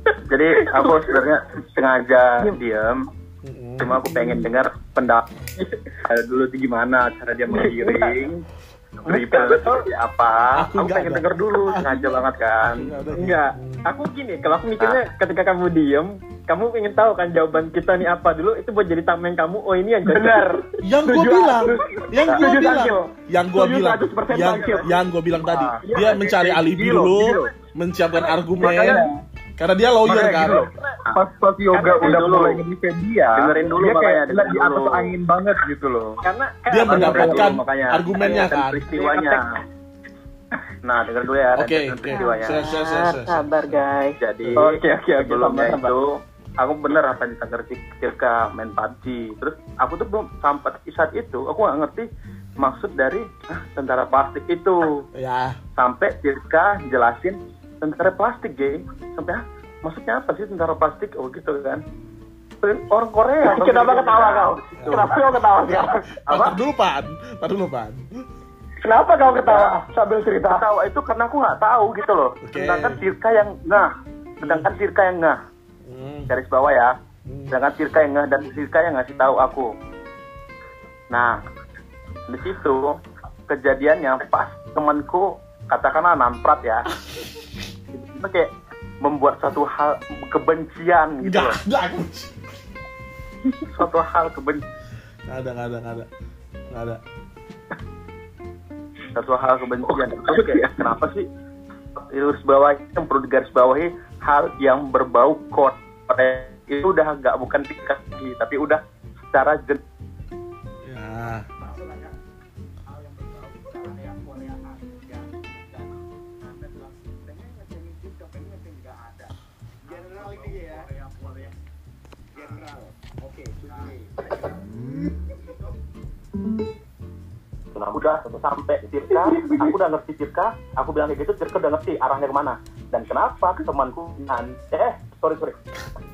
Jadi aku sebenarnya sengaja diam, Mm-mm. cuma aku pengen dengar pendapat. Dulu tuh gimana cara dia menggiring, dribble seperti apa. Aku Aku, pengen ada. denger dulu, sengaja banget kan. Enggak. Aku gini, kalau aku mikirnya ketika kamu diem, kamu ingin tahu kan jawaban kita nih apa dulu, itu buat jadi tameng kamu, oh ini yang benar. Yang Setuju, bilang, yang Setuju, bilang, yang Setuju, bilang, 100% yang yang gua bilang tadi, Ah. dia mencari alibi gini loh, dulu, menyiapkan argumen, karena dia lawyer Makanya kan. loh, pas pas yoga udah dulu. mulai ngedefend dia, Dengerin dulu dia kayak makanya, gila di dengerin atas dulu. angin banget gitu loh. Karena kan Dia apa- mendapatkan Dulu, makanya. argumennya Dan kan. peristiwanya. Nah, denger dulu ya. Oke, rentetan oke. Ah, share. sabar guys Jadi Oke, oke, oke, sebelumnya sabar, sabar. itu aku bener apa yang ngerti ketika main PUBG. Terus aku tuh belum sampai di saat itu aku nggak ngerti maksud dari ah, tentara plastik itu. Ya, Sampai Tirka jelasin tentara plastik, gay. Sampai ah, maksudnya apa sih tentara plastik? Oh gitu kan. Orang Korea. Kenapa ketawa kau? Kenapa kau ketawa sekarang? Oh, tar dulu pan, dulu pan. Kenapa kau ketawa sambil cerita? Ketawa itu karena aku nggak tahu gitu loh. Oke. Sedangkan Tirka yang ngah, sedangkan Tirka yang ngah, Hmm. garis bawah ya. Hmm. Sedangkan Tirka yang ngah dan Tirka yang ngasih tahu aku. Nah, di situ kejadiannya pas temanku katakanlah namprat ya. Itu kayak membuat suatu hal kebencian gitu loh. enggak. Suatu hal kebencian. Nggak ada, nggak ada, nggak ada. Nggak ada. satu hal kebencian terus kayak kenapa sih garis bawah yang perlu digaris bawahi hal yang berbau kode itu udah nggak bukan tingkat tapi udah secara gen Ya. Aku udah sampai Tirka aku udah ngerti Tirka aku bilang kayak gitu Tirka udah ngerti arahnya ke mana dan kenapa temanku eh sorry sorry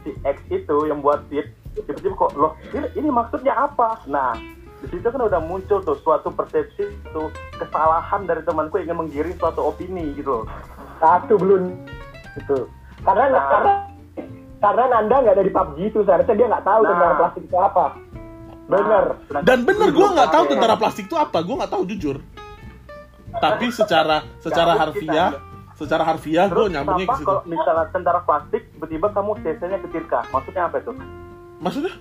si X itu yang buat tip tiba-tiba kok loh ini, ini maksudnya apa nah di situ kan udah muncul tuh suatu persepsi tuh kesalahan dari temanku ingin menggiring suatu opini gitu loh Satu belum itu. Karena Nah. karena karena Nanda nggak ada di PUBG itu seharusnya dia nggak tahu Nah. tentang plastik itu apa. Bener. Nah, Dan bener gue nggak tahu Oke. tentara plastik itu apa, gue nggak tahu jujur. Tapi secara secara harfiah, secara harfiah gue nyambungnya ke situ. kalau misalnya tentara plastik tiba-tiba kamu CC-nya ke Tirka? Maksudnya apa itu? Maksudnya?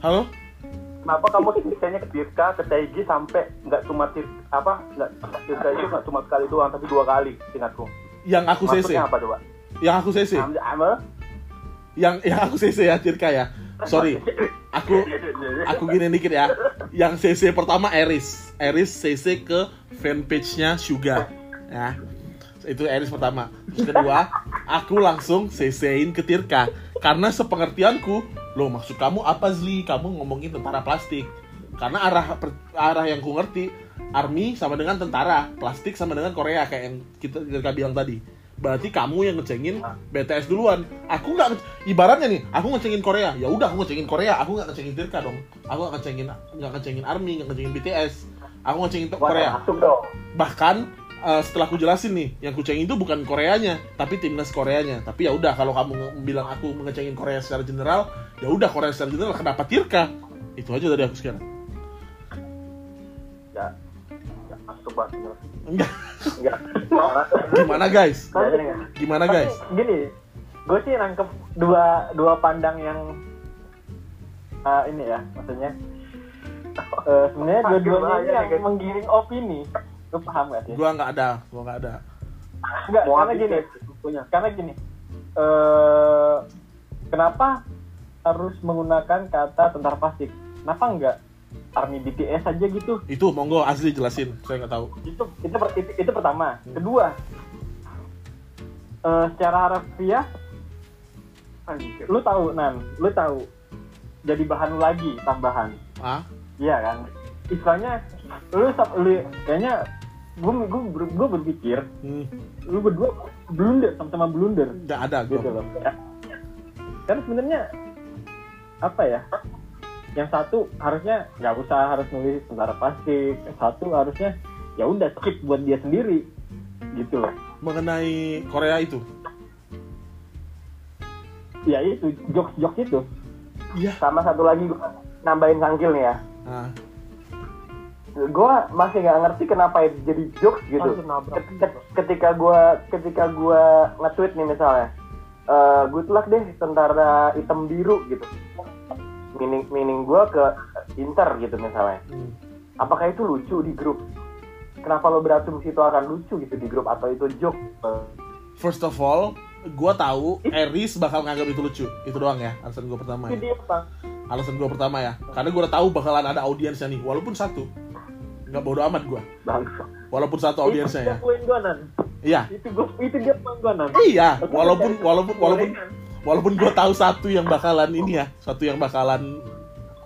Halo? Kenapa kamu CC-nya ke Tirka, ke Taigi sampai nggak cuma tir apa nggak Tirka itu nggak cuma sekali doang tapi dua kali ingatku. Yang aku CC, Maksudnya apa coba? yang aku CC, Am- am- yang yang aku CC ya Tirka ya. Sorry, aku aku gini dikit ya. Yang CC pertama Eris, Eris CC ke fanpage-nya Suga, ya. Itu Eris pertama. Terus kedua, aku langsung CC-in ke Tirka karena sepengertianku, lo maksud kamu apa Zli? Kamu ngomongin tentara plastik. Karena arah arah yang ku ngerti, army sama dengan tentara, plastik sama dengan Korea kayak yang kita Tirka bilang tadi. Berarti kamu yang ngecengin BTS duluan. Aku nggak ibaratnya nih, aku ngecengin Korea. Ya udah aku ngecengin Korea, aku nggak ngecengin Tirka dong. Aku nggak ngecengin nggak ngecengin army, nggak ngecengin BTS. Aku ngecengin Korea bahkan eh, setelah aku jelasin nih yang kucengin itu bukan Koreanya tapi timnas Koreanya tapi ya udah kalau kamu bilang aku mengecengin Korea secara general ya udah Korea secara general kenapa Tirka itu aja dari aku sekarang banget. enggak Enggak. gimana guys gimana tapi guys Gini, gue sih nangkep dua dua pandang yang uh, ini ya, maksudnya uh, sebenarnya dua-duanya ini yang menggiring opini. Lu paham gak sih? gua nggak ada gua nggak ada Enggak, karena gini, ya, bukunya. karena gini. eh kenapa harus menggunakan kata tentara plastik? Kenapa enggak army BTS aja gitu? itu monggo asli jelasin. Saya nggak tahu. Itu itu itu, itu pertama. Kedua, eh secara harfiah lu tahu nan lu tahu jadi bahan lagi tambahan. Ah iya kan? Istilahnya lu, lu kayaknya gue gue gue berpikir hmm, lu berdua blunder sama-sama blunder. Nggak ada gua. Gitu loh. Kan sebenarnya apa ya yang satu harusnya nggak usah harus nulis tentara plastik yang satu harusnya ya udah skip buat dia sendiri. Gitu loh. Mengenai Korea itu? Ya itu jokes jokes itu. Iya. Sama satu lagi gua nambahin sangkil nih ya. ah. Gue masih nggak ngerti kenapa itu jadi jokes gitu. Ket- ket- Ketika gue ketika gue nge-tweet nih misalnya, eh good luck deh tentara hitam biru gitu. Meaning meaning gue ke Inter gitu misalnya. hmm. Apakah itu lucu di grup? Kenapa lo berasumsi itu akan lucu gitu di grup? Atau itu joke? first of all gua tahu Eris bakal nganggap itu lucu. Itu doang ya alasan gua pertama ya. alasan gua pertama ya. Karena gua udah tahu bakalan ada audiensnya nih. Walaupun satu. Nggak bodo amat gua. Bangsa. walaupun satu audiensnya ya. iya. Itu gua itu dia poin gua nan iya walaupun walaupun walaupun walaupun gua tahu satu yang bakalan ini ya satu yang bakalan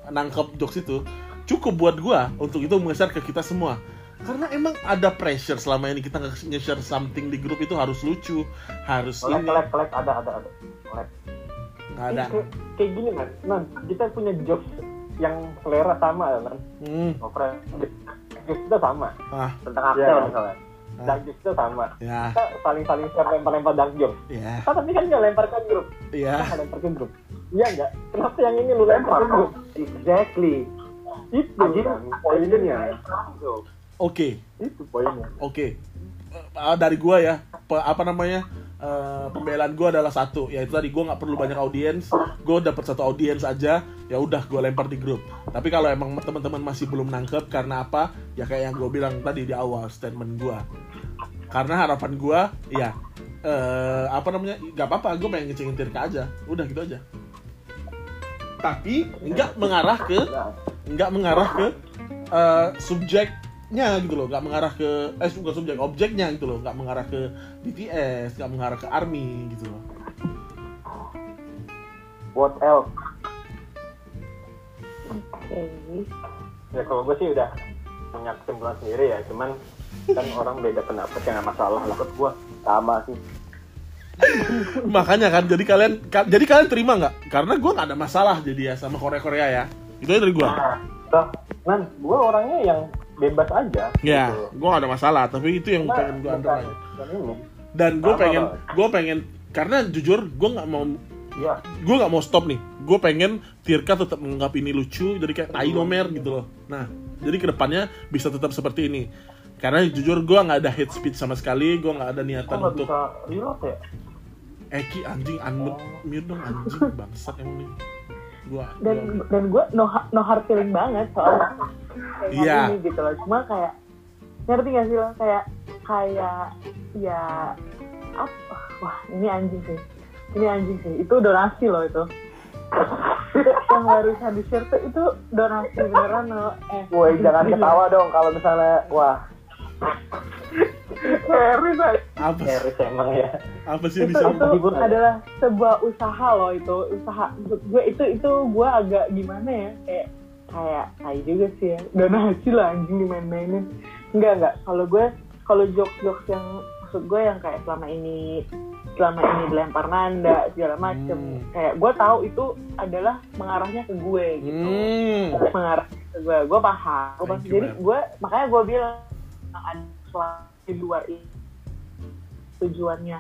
nangkep jokes itu cukup buat gua untuk itu mengeser ke kita semua. Karena emang ada pressure selama ini kita nge- nge-share something di grup itu harus lucu harus Kolek, ini. kolek, kolek, ada, ada, ada. Ada. Kayak, kayak gini nan kita punya jokes yang selera sama kan Hmm. kita sama. Ah, tentang Iya. aktor misalnya dark jokes kita sama. Ya, kita saling saling share lempar lempar dark jokes ya, kita tapi kan nggak lempar ke grup. Ya. kita nggak lempar ke grup. Iya nggak? Kenapa yang ini lu lempar ke grup exactly. Itu. Kan poinnya. Oke, itu poinnya. Oke. Eh, dari gua ya, apa namanya? Eh, pembelaan gua adalah satu, yaitu tadi gua nggak perlu banyak audiens, gua dapat satu audiens aja, ya udah gua lempar di grup. Tapi kalau emang teman-teman masih belum nangkep karena apa? Ya kayak yang gua bilang tadi di awal statement gua. Karena harapan gua, ya eh, apa namanya? Gak apa-apa, gua pengen ngecengin Tirka aja, udah gitu aja. Tapi nggak mengarah ke nggak mengarah ke eh, subjeknya gitu loh nggak mengarah ke eh bukan subjek objeknya gitu loh nggak mengarah ke BTS nggak mengarah ke ARMY gitu loh. What else Oke. ya kalau gue sih udah punya kesimpulan sendiri ya cuman kan orang beda pendapat ya nggak masalah lah. Menurut gua sama sih. Makanya kan jadi kalian ka- jadi kalian terima nggak? Karena gue nggak ada masalah jadi ya sama Korea Korea ya. Itu aja dari gue nah man gue orangnya yang bebas aja ya gitu. gue nggak ada masalah tapi itu yang Nah, pengen gue underline ini. Dan gue pengen gue pengen karena jujur gue nggak mau ya gue nggak mau stop nih. Gue pengen Tirka tetap menganggap ini lucu jadi kayak tai nomer gitu loh. Nah jadi ke depannya bisa tetap seperti ini. Karena jujur gue nggak ada hate speech sama sekali gue nggak ada niatan nggak untuk bisa ya? Eki anjing unmute mute dong anjing bangsat emang nih gue dan dan gue no, no hard feeling banget soalnya kayak Iya. ini gitu loh. Cuma kayak ngerti gak sih lo? Kayak kayak ya apa wah ini anjing sih. Ini anjing sih. Itu donasi loh itu. Yang barusan di share tuh itu donasi beneran lo eh Woi jangan ketawa dong kalau misalnya wah Harris apa emang ya. Apa sih itu bisa itu adalah sebuah usaha loh itu usaha. Gue itu itu gue agak gimana ya kayak kayak kayak juga sih ya. Donasi lah anjing dimain-mainin. Enggak enggak. Kalau gue kalau jokes jokes yang maksud gue yang kayak selama ini selama ini dilempar nanda segala macem. Hmm. kayak gue tahu itu adalah mengarahnya ke gue gitu. Hmm. mengarah ke gue. Gue paham. Gue paham. Jadi gue makanya gue bilang ada selain di luar ini tujuannya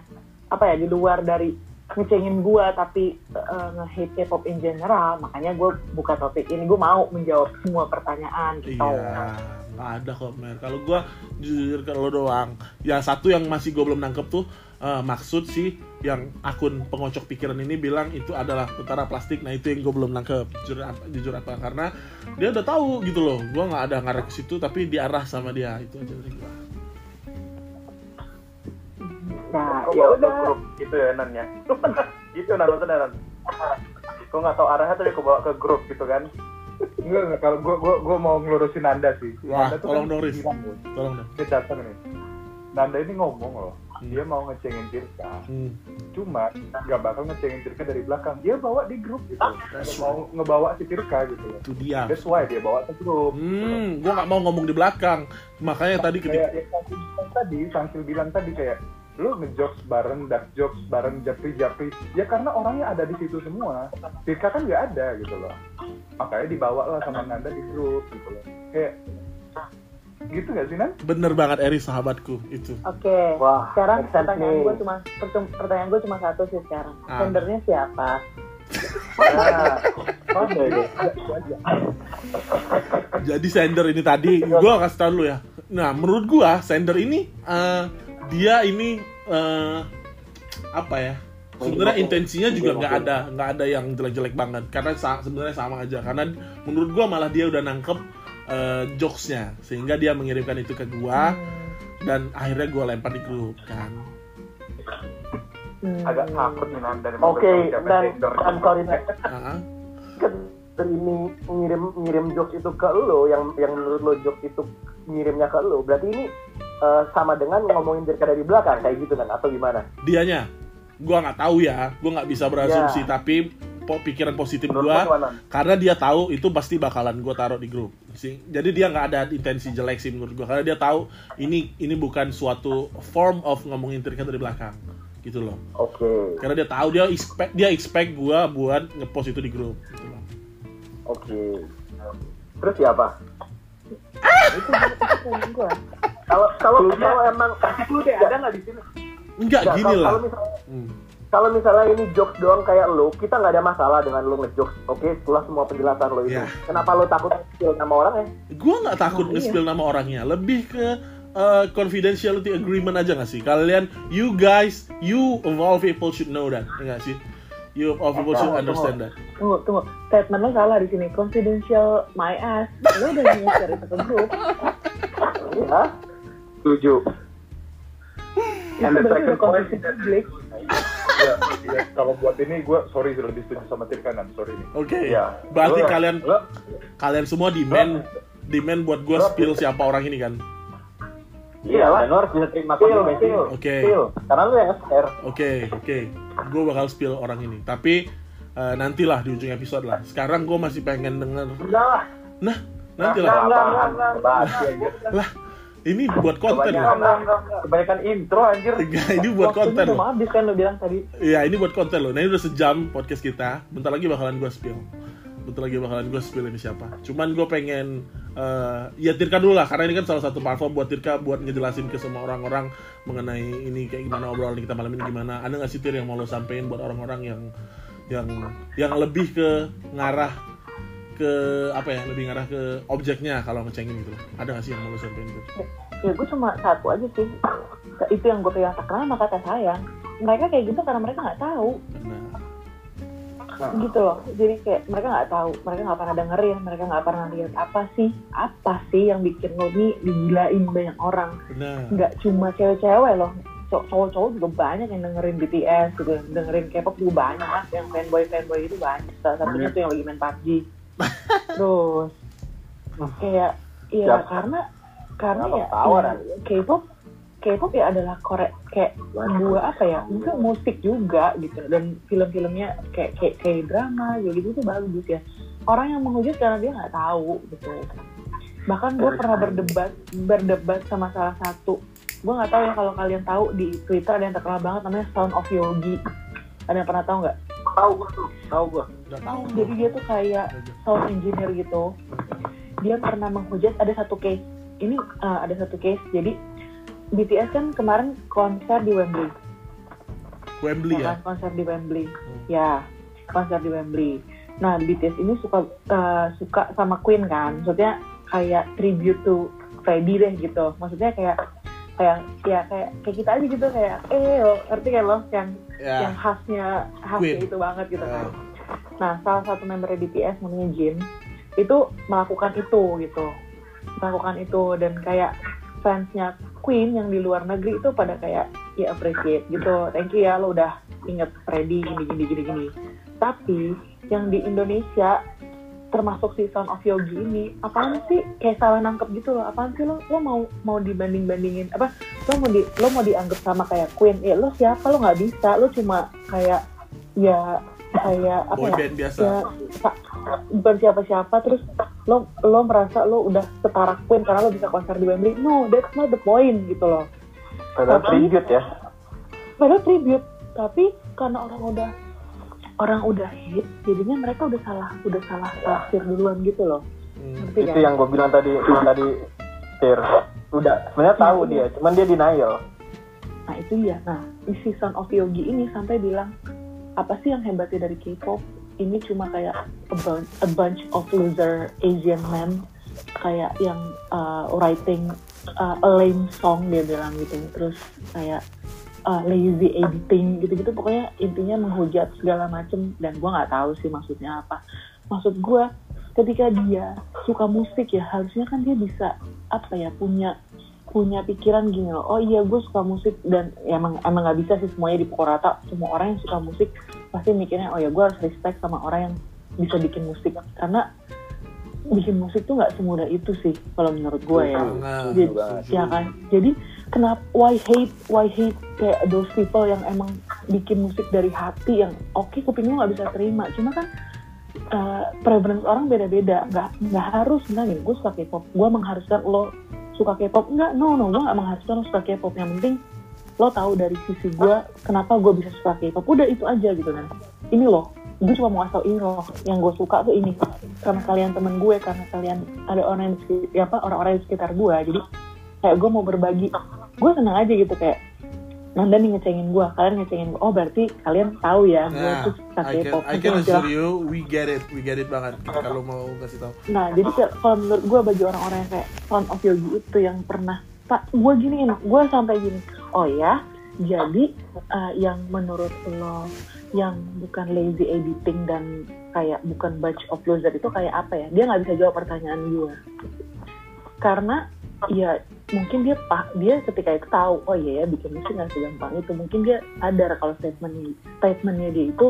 apa ya di luar dari ngecengin gue tapi uh, nge-hate K-pop in general makanya gue buka topik ini gue mau menjawab semua pertanyaan gitu Iya, nggak ada kok Mer. Kalau gue jujur lo doang. Ya satu yang masih gue belum nangkep tuh eh, maksud sih yang akun pengocok pikiran ini bilang itu adalah tentara plastik. Nah itu yang gue belum nangkep. Jujur apa, jujur apa? Karena dia udah tahu gitu loh. Gue nggak ada ngarah ke situ tapi diarah sama dia. Itu aja dari gue. nah ya udah grup gitu ya Nan ya gitu Nan maksudnya Nan kok nggak tahu arahnya tapi kok bawa ke grup gitu kan Enggak, enggak. Kalau gua, gua, gua mau ngelurusin Nanda sih. Wah, Nanda tuh tolong kan dong, Riz. Tolong dong. Dia datang nih. Nanda ini ngomong loh. Dia mau ngecengin Tirka. Hmm. Cuma nggak bakal ngecengin Tirka dari belakang. Dia bawa di grup gitu. Nggak mau ngebawa si Tirka gitu loh. Itu dia. That's why dia bawa ke grup. Hmm, gue nggak mau ngomong di belakang. Makanya tadi kayak ketika yang Samsul bilang tadi, Samsul bilang tadi kayak lu ngejokes bareng, dark jokes bareng, japri japri. Ya karena orangnya ada di situ semua. Tirka kan nggak ada gitu loh. Makanya dibawa lah sama Nanda di grup gitu loh. Kayak gitu nggak sih Nan? bener banget Eri sahabatku itu. oke Wah, sekarang pertanyaan gue cuma pertanyaan gue cuma satu sih sekarang Ah. sendernya siapa ya Jadi sender ini tadi, gue kasih tau dulu ya. Nah, menurut gue sender ini eh, dia ini eh, apa ya? Sebenarnya intensinya juga nggak ada nggak ada yang jelek-jelek banget karena sa- sebenarnya sama aja karena menurut gue malah dia udah nangkep eh, jokesnya sehingga dia mengirimkan itu ke gue dan akhirnya gue lempar di grup kan. Hmm. agak takut nih dari Oke, dan dan sorry kan ini ngirim ngirim jokes itu ke lo yang yang menurut lo jokes itu ngirimnya ke lo berarti ini eh, sama dengan ngomongin Tirka dari belakang kayak gitu kan atau gimana? dianya, gue nggak tahu ya, gue nggak bisa berasumsi Ya. tapi pikiran positif gue karena dia tahu itu pasti bakalan gue taruh di grup sih jadi dia nggak ada intensi jelek sih menurut gue karena dia tahu ini ini bukan suatu form of ngomongin Tirka dari belakang gitu loh Oke, karena dia tahu dia expect dia expect gue buat ngepost itu di grup gitu loh. oke. Terus siapa? itu itu gue Kalau kalau kalau emang kasih clue deh ada nggak di sini Enggak Nggak, gini lah. Kalau misalnya, Hmm. Kalau misalnya ini jokes doang kayak lo, kita nggak ada masalah dengan lo ngejokes. Oke, setelah semua penjelasan lo itu. Ya. Kenapa lo takut spill nama orang ya? Gue nggak takut Oh, iya. nge-spill nama orangnya, lebih ke uh, confidentiality agreement aja nggak sih? Kalian, you guys, you of all people should know that, ya nggak sih? You of all people should Tunggu, understand that. tunggu tunggu statement lo salah di sini confidential my ass lo udah nge-share itu ke grup Iya. setuju itu And the second point ya, ya, kalau buat ini gue sorry lebih setuju sama tim kanan sorry nih Oke, Iya. berarti Lo- kalian lo- kalian semua demand demand buat gue spill siapa orang ini kan? Iya lah. Dan lo harus bisa terima konsekuensinya. Oke. Karena lo yang nge-share. Oke, oke, gue bakal spill orang ini. Tapi uh, nantilah di ujung episode lah. Sekarang gue masih pengen denger. Udah lah. Nah, nanti Enggak, lah. enggak, enggak, enggak. Bahas ya, gitu. Lah, ini buat konten Kebanyakan, loh. kebanyakan intro anjir. Enggak, ini buat waktunya konten loh. habis kan lo bilang tadi Iya, ini buat konten loh. Nah, ini udah sejam podcast kita. Bentar lagi bakalan gue spill. Bentar lagi bakalan gue spill ini siapa. Cuman gue pengen eh, ya Tirka dulu lah, karena ini kan salah satu platform buat Tirka buat ngejelasin ke semua orang-orang mengenai ini kayak gimana obrolan kita malam ini gimana. Ada nggak sih Tir yang mau lo sampein buat orang-orang yang yang yang lebih ke ngarah ke apa ya lebih ngarah ke objeknya kalau ngecengin gitu loh. Ada nggak sih yang mau lo sampein gitu? ya gue cuma satu aja sih. Itu yang gue pegang terkenal sama kata sayang. Mereka kayak gitu karena mereka nggak tahu. Nah, gitu loh. Jadi kayak mereka nggak tahu. Mereka nggak pernah dengerin. Mereka nggak pernah lihat apa sih apa sih yang bikin lo nih digilain banyak orang. Benar. nggak cuma cewek-cewek loh. Cow- cowok-cowok juga banyak yang dengerin BTS gitu. Dengerin K-pop juga banyak. Yang fanboy fanboy itu banyak. Salah satunya tuh yang lagi main PUBG terus kayak ya Siap. karena karena ya, ketawa, ya Ran? K-pop K-pop ya adalah korek kayak sebuah apa ya mungkin musik juga gitu dan film-filmnya kayak kayak kayak drama gitu gitu tuh bagus ya. Orang yang menghujat karena dia nggak tahu gitu. Bahkan gue pernah berdebat berdebat sama salah satu gue nggak tahu ya kalau kalian tahu di Twitter ada yang terkenal banget namanya Sound of Yogi. Ada yang pernah tahu nggak Tahu gue tuh. Tahu gue. Udah tahu. jadi dia tuh kayak sound engineer gitu dia pernah menghujat ada satu case ini uh, ada satu case jadi BTS kan kemarin konser di Wembley Wembley ya. kan konser di Wembley ya konser di Wembley nah BTS ini suka uh, suka sama Queen kan maksudnya kayak tribute to Freddie deh gitu maksudnya kayak kayak ya kayak kayak kita aja gitu kayak eh lo ngerti kan lo yang yang Ya. khasnya khasnya Queen. itu banget gitu kan Ya. Nah, salah satu member BTS namanya Jin itu melakukan itu gitu, melakukan itu dan kayak fansnya Queen yang di luar negeri itu pada kayak ya appreciate gitu, thank you ya lo udah inget Freddy gini gini gini gini. Tapi yang di Indonesia termasuk si Son of Yogi ini apaan sih? Kayak salah nangkep gitu loh apaan sih lo? Lo mau mau dibanding bandingin apa? Lo mau di lo mau dianggap sama kayak Queen? Ya lo siapa? Lo nggak bisa lo cuma kayak ya kayak apa Boy ya? Band biasa. ya sa- bukan siapa-siapa terus lo lo merasa lo udah setara Queen karena lo bisa konser di Wembley. No that's not the point gitu loh. Padahal Tapi- tribute ya. padahal tribute tapi karena orang udah orang udah hit jadinya mereka udah salah udah salah tafsir duluan gitu loh Hmm. Itu kan yang gue bilang tadi, yang tadi Tir. Udah, sebenarnya tahu dia, cuman dia denial. nah itu dia nah isi Son of Yogi ini sampai bilang apa sih yang hebatnya dari K-pop ini cuma kayak a bunch, a bunch of loser Asian men kayak yang uh, writing uh, a lame song dia bilang gitu terus kayak uh, lazy editing gitu-gitu. Pokoknya intinya menghujat segala macem. Dan gua nggak tahu sih maksudnya apa. Maksud gua ketika dia suka musik ya harusnya kan dia bisa apa ya punya punya pikiran gini loh. Oh iya gue suka musik. Dan ya emang emang nggak bisa sih semuanya dipukul rata. Semua orang yang suka musik pasti mikirnya oh ya gue harus respect sama orang yang bisa bikin musik. Karena bikin musik tuh nggak semudah itu sih kalau menurut gue ya. Jadi, ya kan? Jadi kenapa why hate why hate kayak those people yang emang bikin musik dari hati yang oke kuping lu nggak bisa terima. Cuma kan uh, preference orang beda-beda. Nggak nggak harus misalnya gue suka K-pop. Gue mengharuskan lo suka K-pop. Nggak no no. Gue nggak mengharuskan lo suka K-pop. Yang penting lo tahu dari sisi gue kenapa gue bisa suka K-pop. Udah itu aja gitu kan. Ini loh gue cuma mau ngasih tau ini loh yang gue suka tuh ini karena kalian temen gue karena kalian ada orang yang ya apa orang-orang di sekitar gue jadi kayak gue mau berbagi gue seneng aja gitu kayak Nanda nih ngecengin gue kalian ngecengin gue oh berarti kalian tahu ya gue Nah, tuh suka I can, K-pop I can assure you, we get it, we get it banget. Kalau mau kasih tahu. Nah, jadi kalau menurut gue bagi orang-orang yang kayak Sound of Yogi itu yang pernah, Pak, gue giniin, gue sampai gini. Oh ya, jadi eh, yang menurut lo yang bukan lazy editing dan kayak bukan bunch of loser itu kayak apa ya? Dia nggak bisa jawab pertanyaan gue. Karena ya mungkin dia pak dia ketika itu tahu oh iya ya bikin musik nggak segampang itu mungkin dia sadar kalau statementnya statementnya dia itu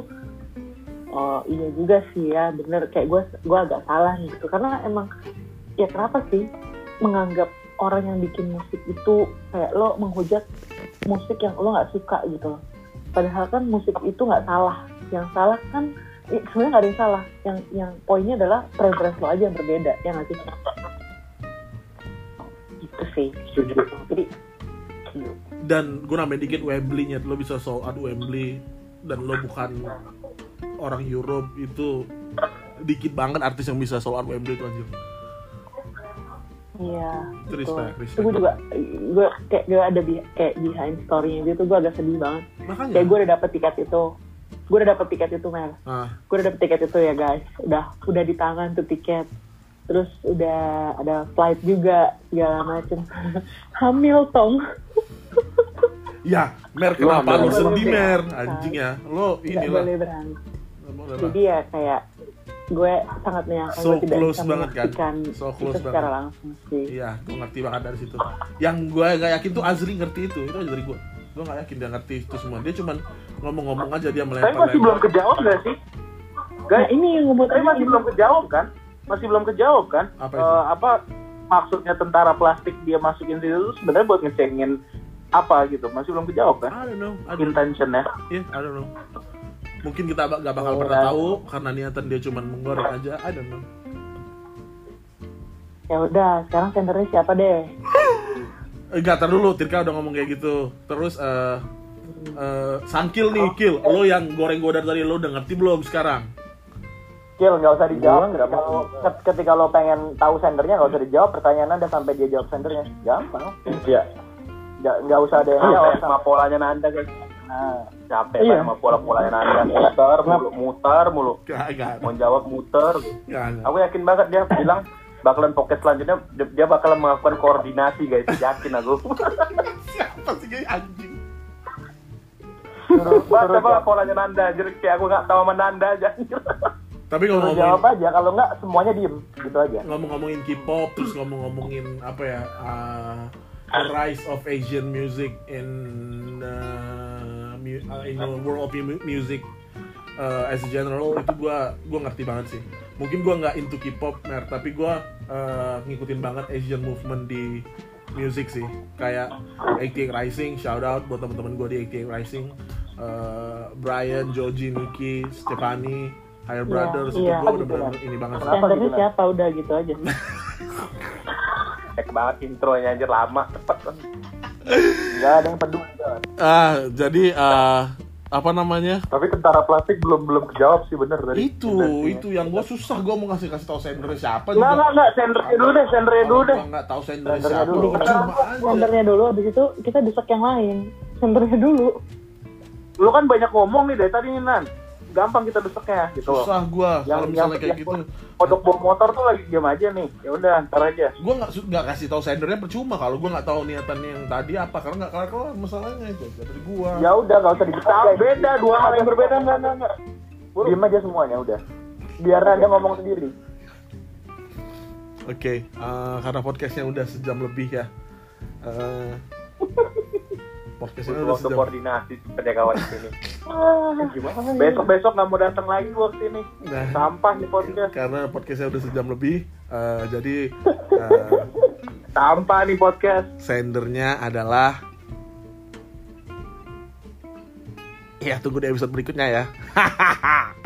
oh iya juga sih ya bener kayak gue gue agak salah gitu karena emang ya kenapa sih menganggap orang yang bikin musik itu kayak lo menghujat musik yang lo nggak suka gitu padahal kan musik itu nggak salah. Yang salah kan eh, sebenarnya nggak ada yang salah. Yang yang poinnya adalah preference lo aja yang berbeda ya nggak sih? Gitu sih. Jadi Dan gue nambahin dikit Wembley-nya, lo bisa sold out Wembley. Dan lo bukan orang Europe itu dikit banget artis yang bisa sold out Wembley itu anjir. Iya, Itu respect, respect. Gue juga, gue kayak gue ada bi- kayak behind story-nya gitu, gue agak sedih banget. Makanya. Kayak gue udah dapet tiket itu, gue udah dapet tiket itu Mel. Ah, Gue udah dapet tiket itu ya guys, udah udah di tangan tuh tiket. Terus udah ada flight juga segala macem. Hamil tong, ya, Mer kenapa ambil- sedih Mer? berangkat. Anjing ya, lo boleh lah. Jadi ya kayak gue sangat menyangka So gue tidak close bisa banget kan? So close secara banget. langsung sih. Iya, gue ngerti banget dari situ. Yang gue gak yakin tuh Azri ngerti itu, itu aja dari gue. Gue gak yakin dia ngerti itu semua. Dia cuman ngomong-ngomong aja dia Tapi melempar. masih belum kejawab nggak sih? Nah Guys, ini yang gue mau tapi masih belum kejawab kan? Masih belum kejawab kan? Apa itu? Eh, apa maksudnya tentara plastik dia masukin situ itu sebenarnya buat ngecengin apa gitu? Masih belum kejawab kan? I don't know. I don't know. Intentionnya. Iya, I don't know. Mungkin kita gak bakal Oh, pernah tahu karena niatan dia cuman menggoreng aja. I don't know. Ya udah, sekarang sendernya siapa deh? Enggak, tar dulu. Tirka udah ngomong kayak gitu. Terus eh eh, Sangkil nih, Kil. Lo yang goreng gue dari tadi, lo udah ngerti belum sekarang? Kill nggak usah dijawab ketika lo, ketika lo pengen tahu sendernya nggak usah dijawab pertanyaan anda sampai dia jawab sendernya gampang Iya. nggak nggak usah ada yang jawab sama polanya Nanda guys. nah Capek Iya. sama pola-polanya Nanda. Muter mulu, muter mulu. Gak, gak, Mau jawab muter. gak, gak. Aku yakin banget dia bilang bakalan pocket selanjutnya dia bakalan melakukan koordinasi guys. Yakin aku. Siapa sih kayak anjing? Baca apa polanya Nanda. Jadi kayak aku nggak tahu sama Nanda aja. Tapi suruh ngomong-ngomongin jawab aja kalau nggak semuanya diem gitu aja ngomong-ngomongin K-pop terus ngomong-ngomongin apa ya uh, the rise of Asian music in uh, mu- uh, in the world of mu- music uh, as a general itu gua gua ngerti banget sih mungkin gua nggak into K-pop mer tapi gua uh, ngikutin banget Asian movement di music sih kayak 88 Rising shout out buat teman-teman gua di 88 Rising uh, Brian, Joji, Nicky, Stefani, Higher Iya, Brothers itu iya. gua udah bener ini banget Sendernya gitu, Nat? siapa udah gitu aja. Cek banget intronya anjir lama cepet. Nggak ada yang peduli. Ah, jadi ah, apa namanya? Tapi tentara plastik belum belum kejawab sih bener tadi. Itu, itu yang gua susah gua mau ngasih kasih tahu sendernya siapa Enggak enggak enggak sendernya dulu deh, sendernya dulu deh. Nggak tahu sendernya siapa. dulu. Sendernya dulu, habis itu kita desek yang lain. Sendernya dulu. Lu kan banyak ngomong nih dari tadi nih Nan. Gampang kita deseknya gitu loh. Susah gua Yang- kalau misalnya yang- kayak yang- gitu. Kodok bawa motor tuh lagi diam aja nih. Ya udah, ntar aja. Gua nggak nggak kasih tahu sendernya percuma kalau gua nggak tahu niatannya yang tadi apa karena nggak kelar kelar masalahnya itu dari gua. ya udah nggak usah Tahu dibicarain beda, dua hal yang berbeda enggak enggak enggak. diem aja semuanya udah biar anda ngomong sendiri Oke, eh, karena podcastnya udah sejam lebih ya. Eh, Butuh udah waktu koordinasi seperti kawan di sini. Gimana? Besok besok nggak mau datang lagi gua sini. Nah, Sampah nih podcast. karena podcastnya udah sejam lebih, eh, jadi eh, Sampah nih podcast. sendernya adalah ya tunggu di episode berikutnya ya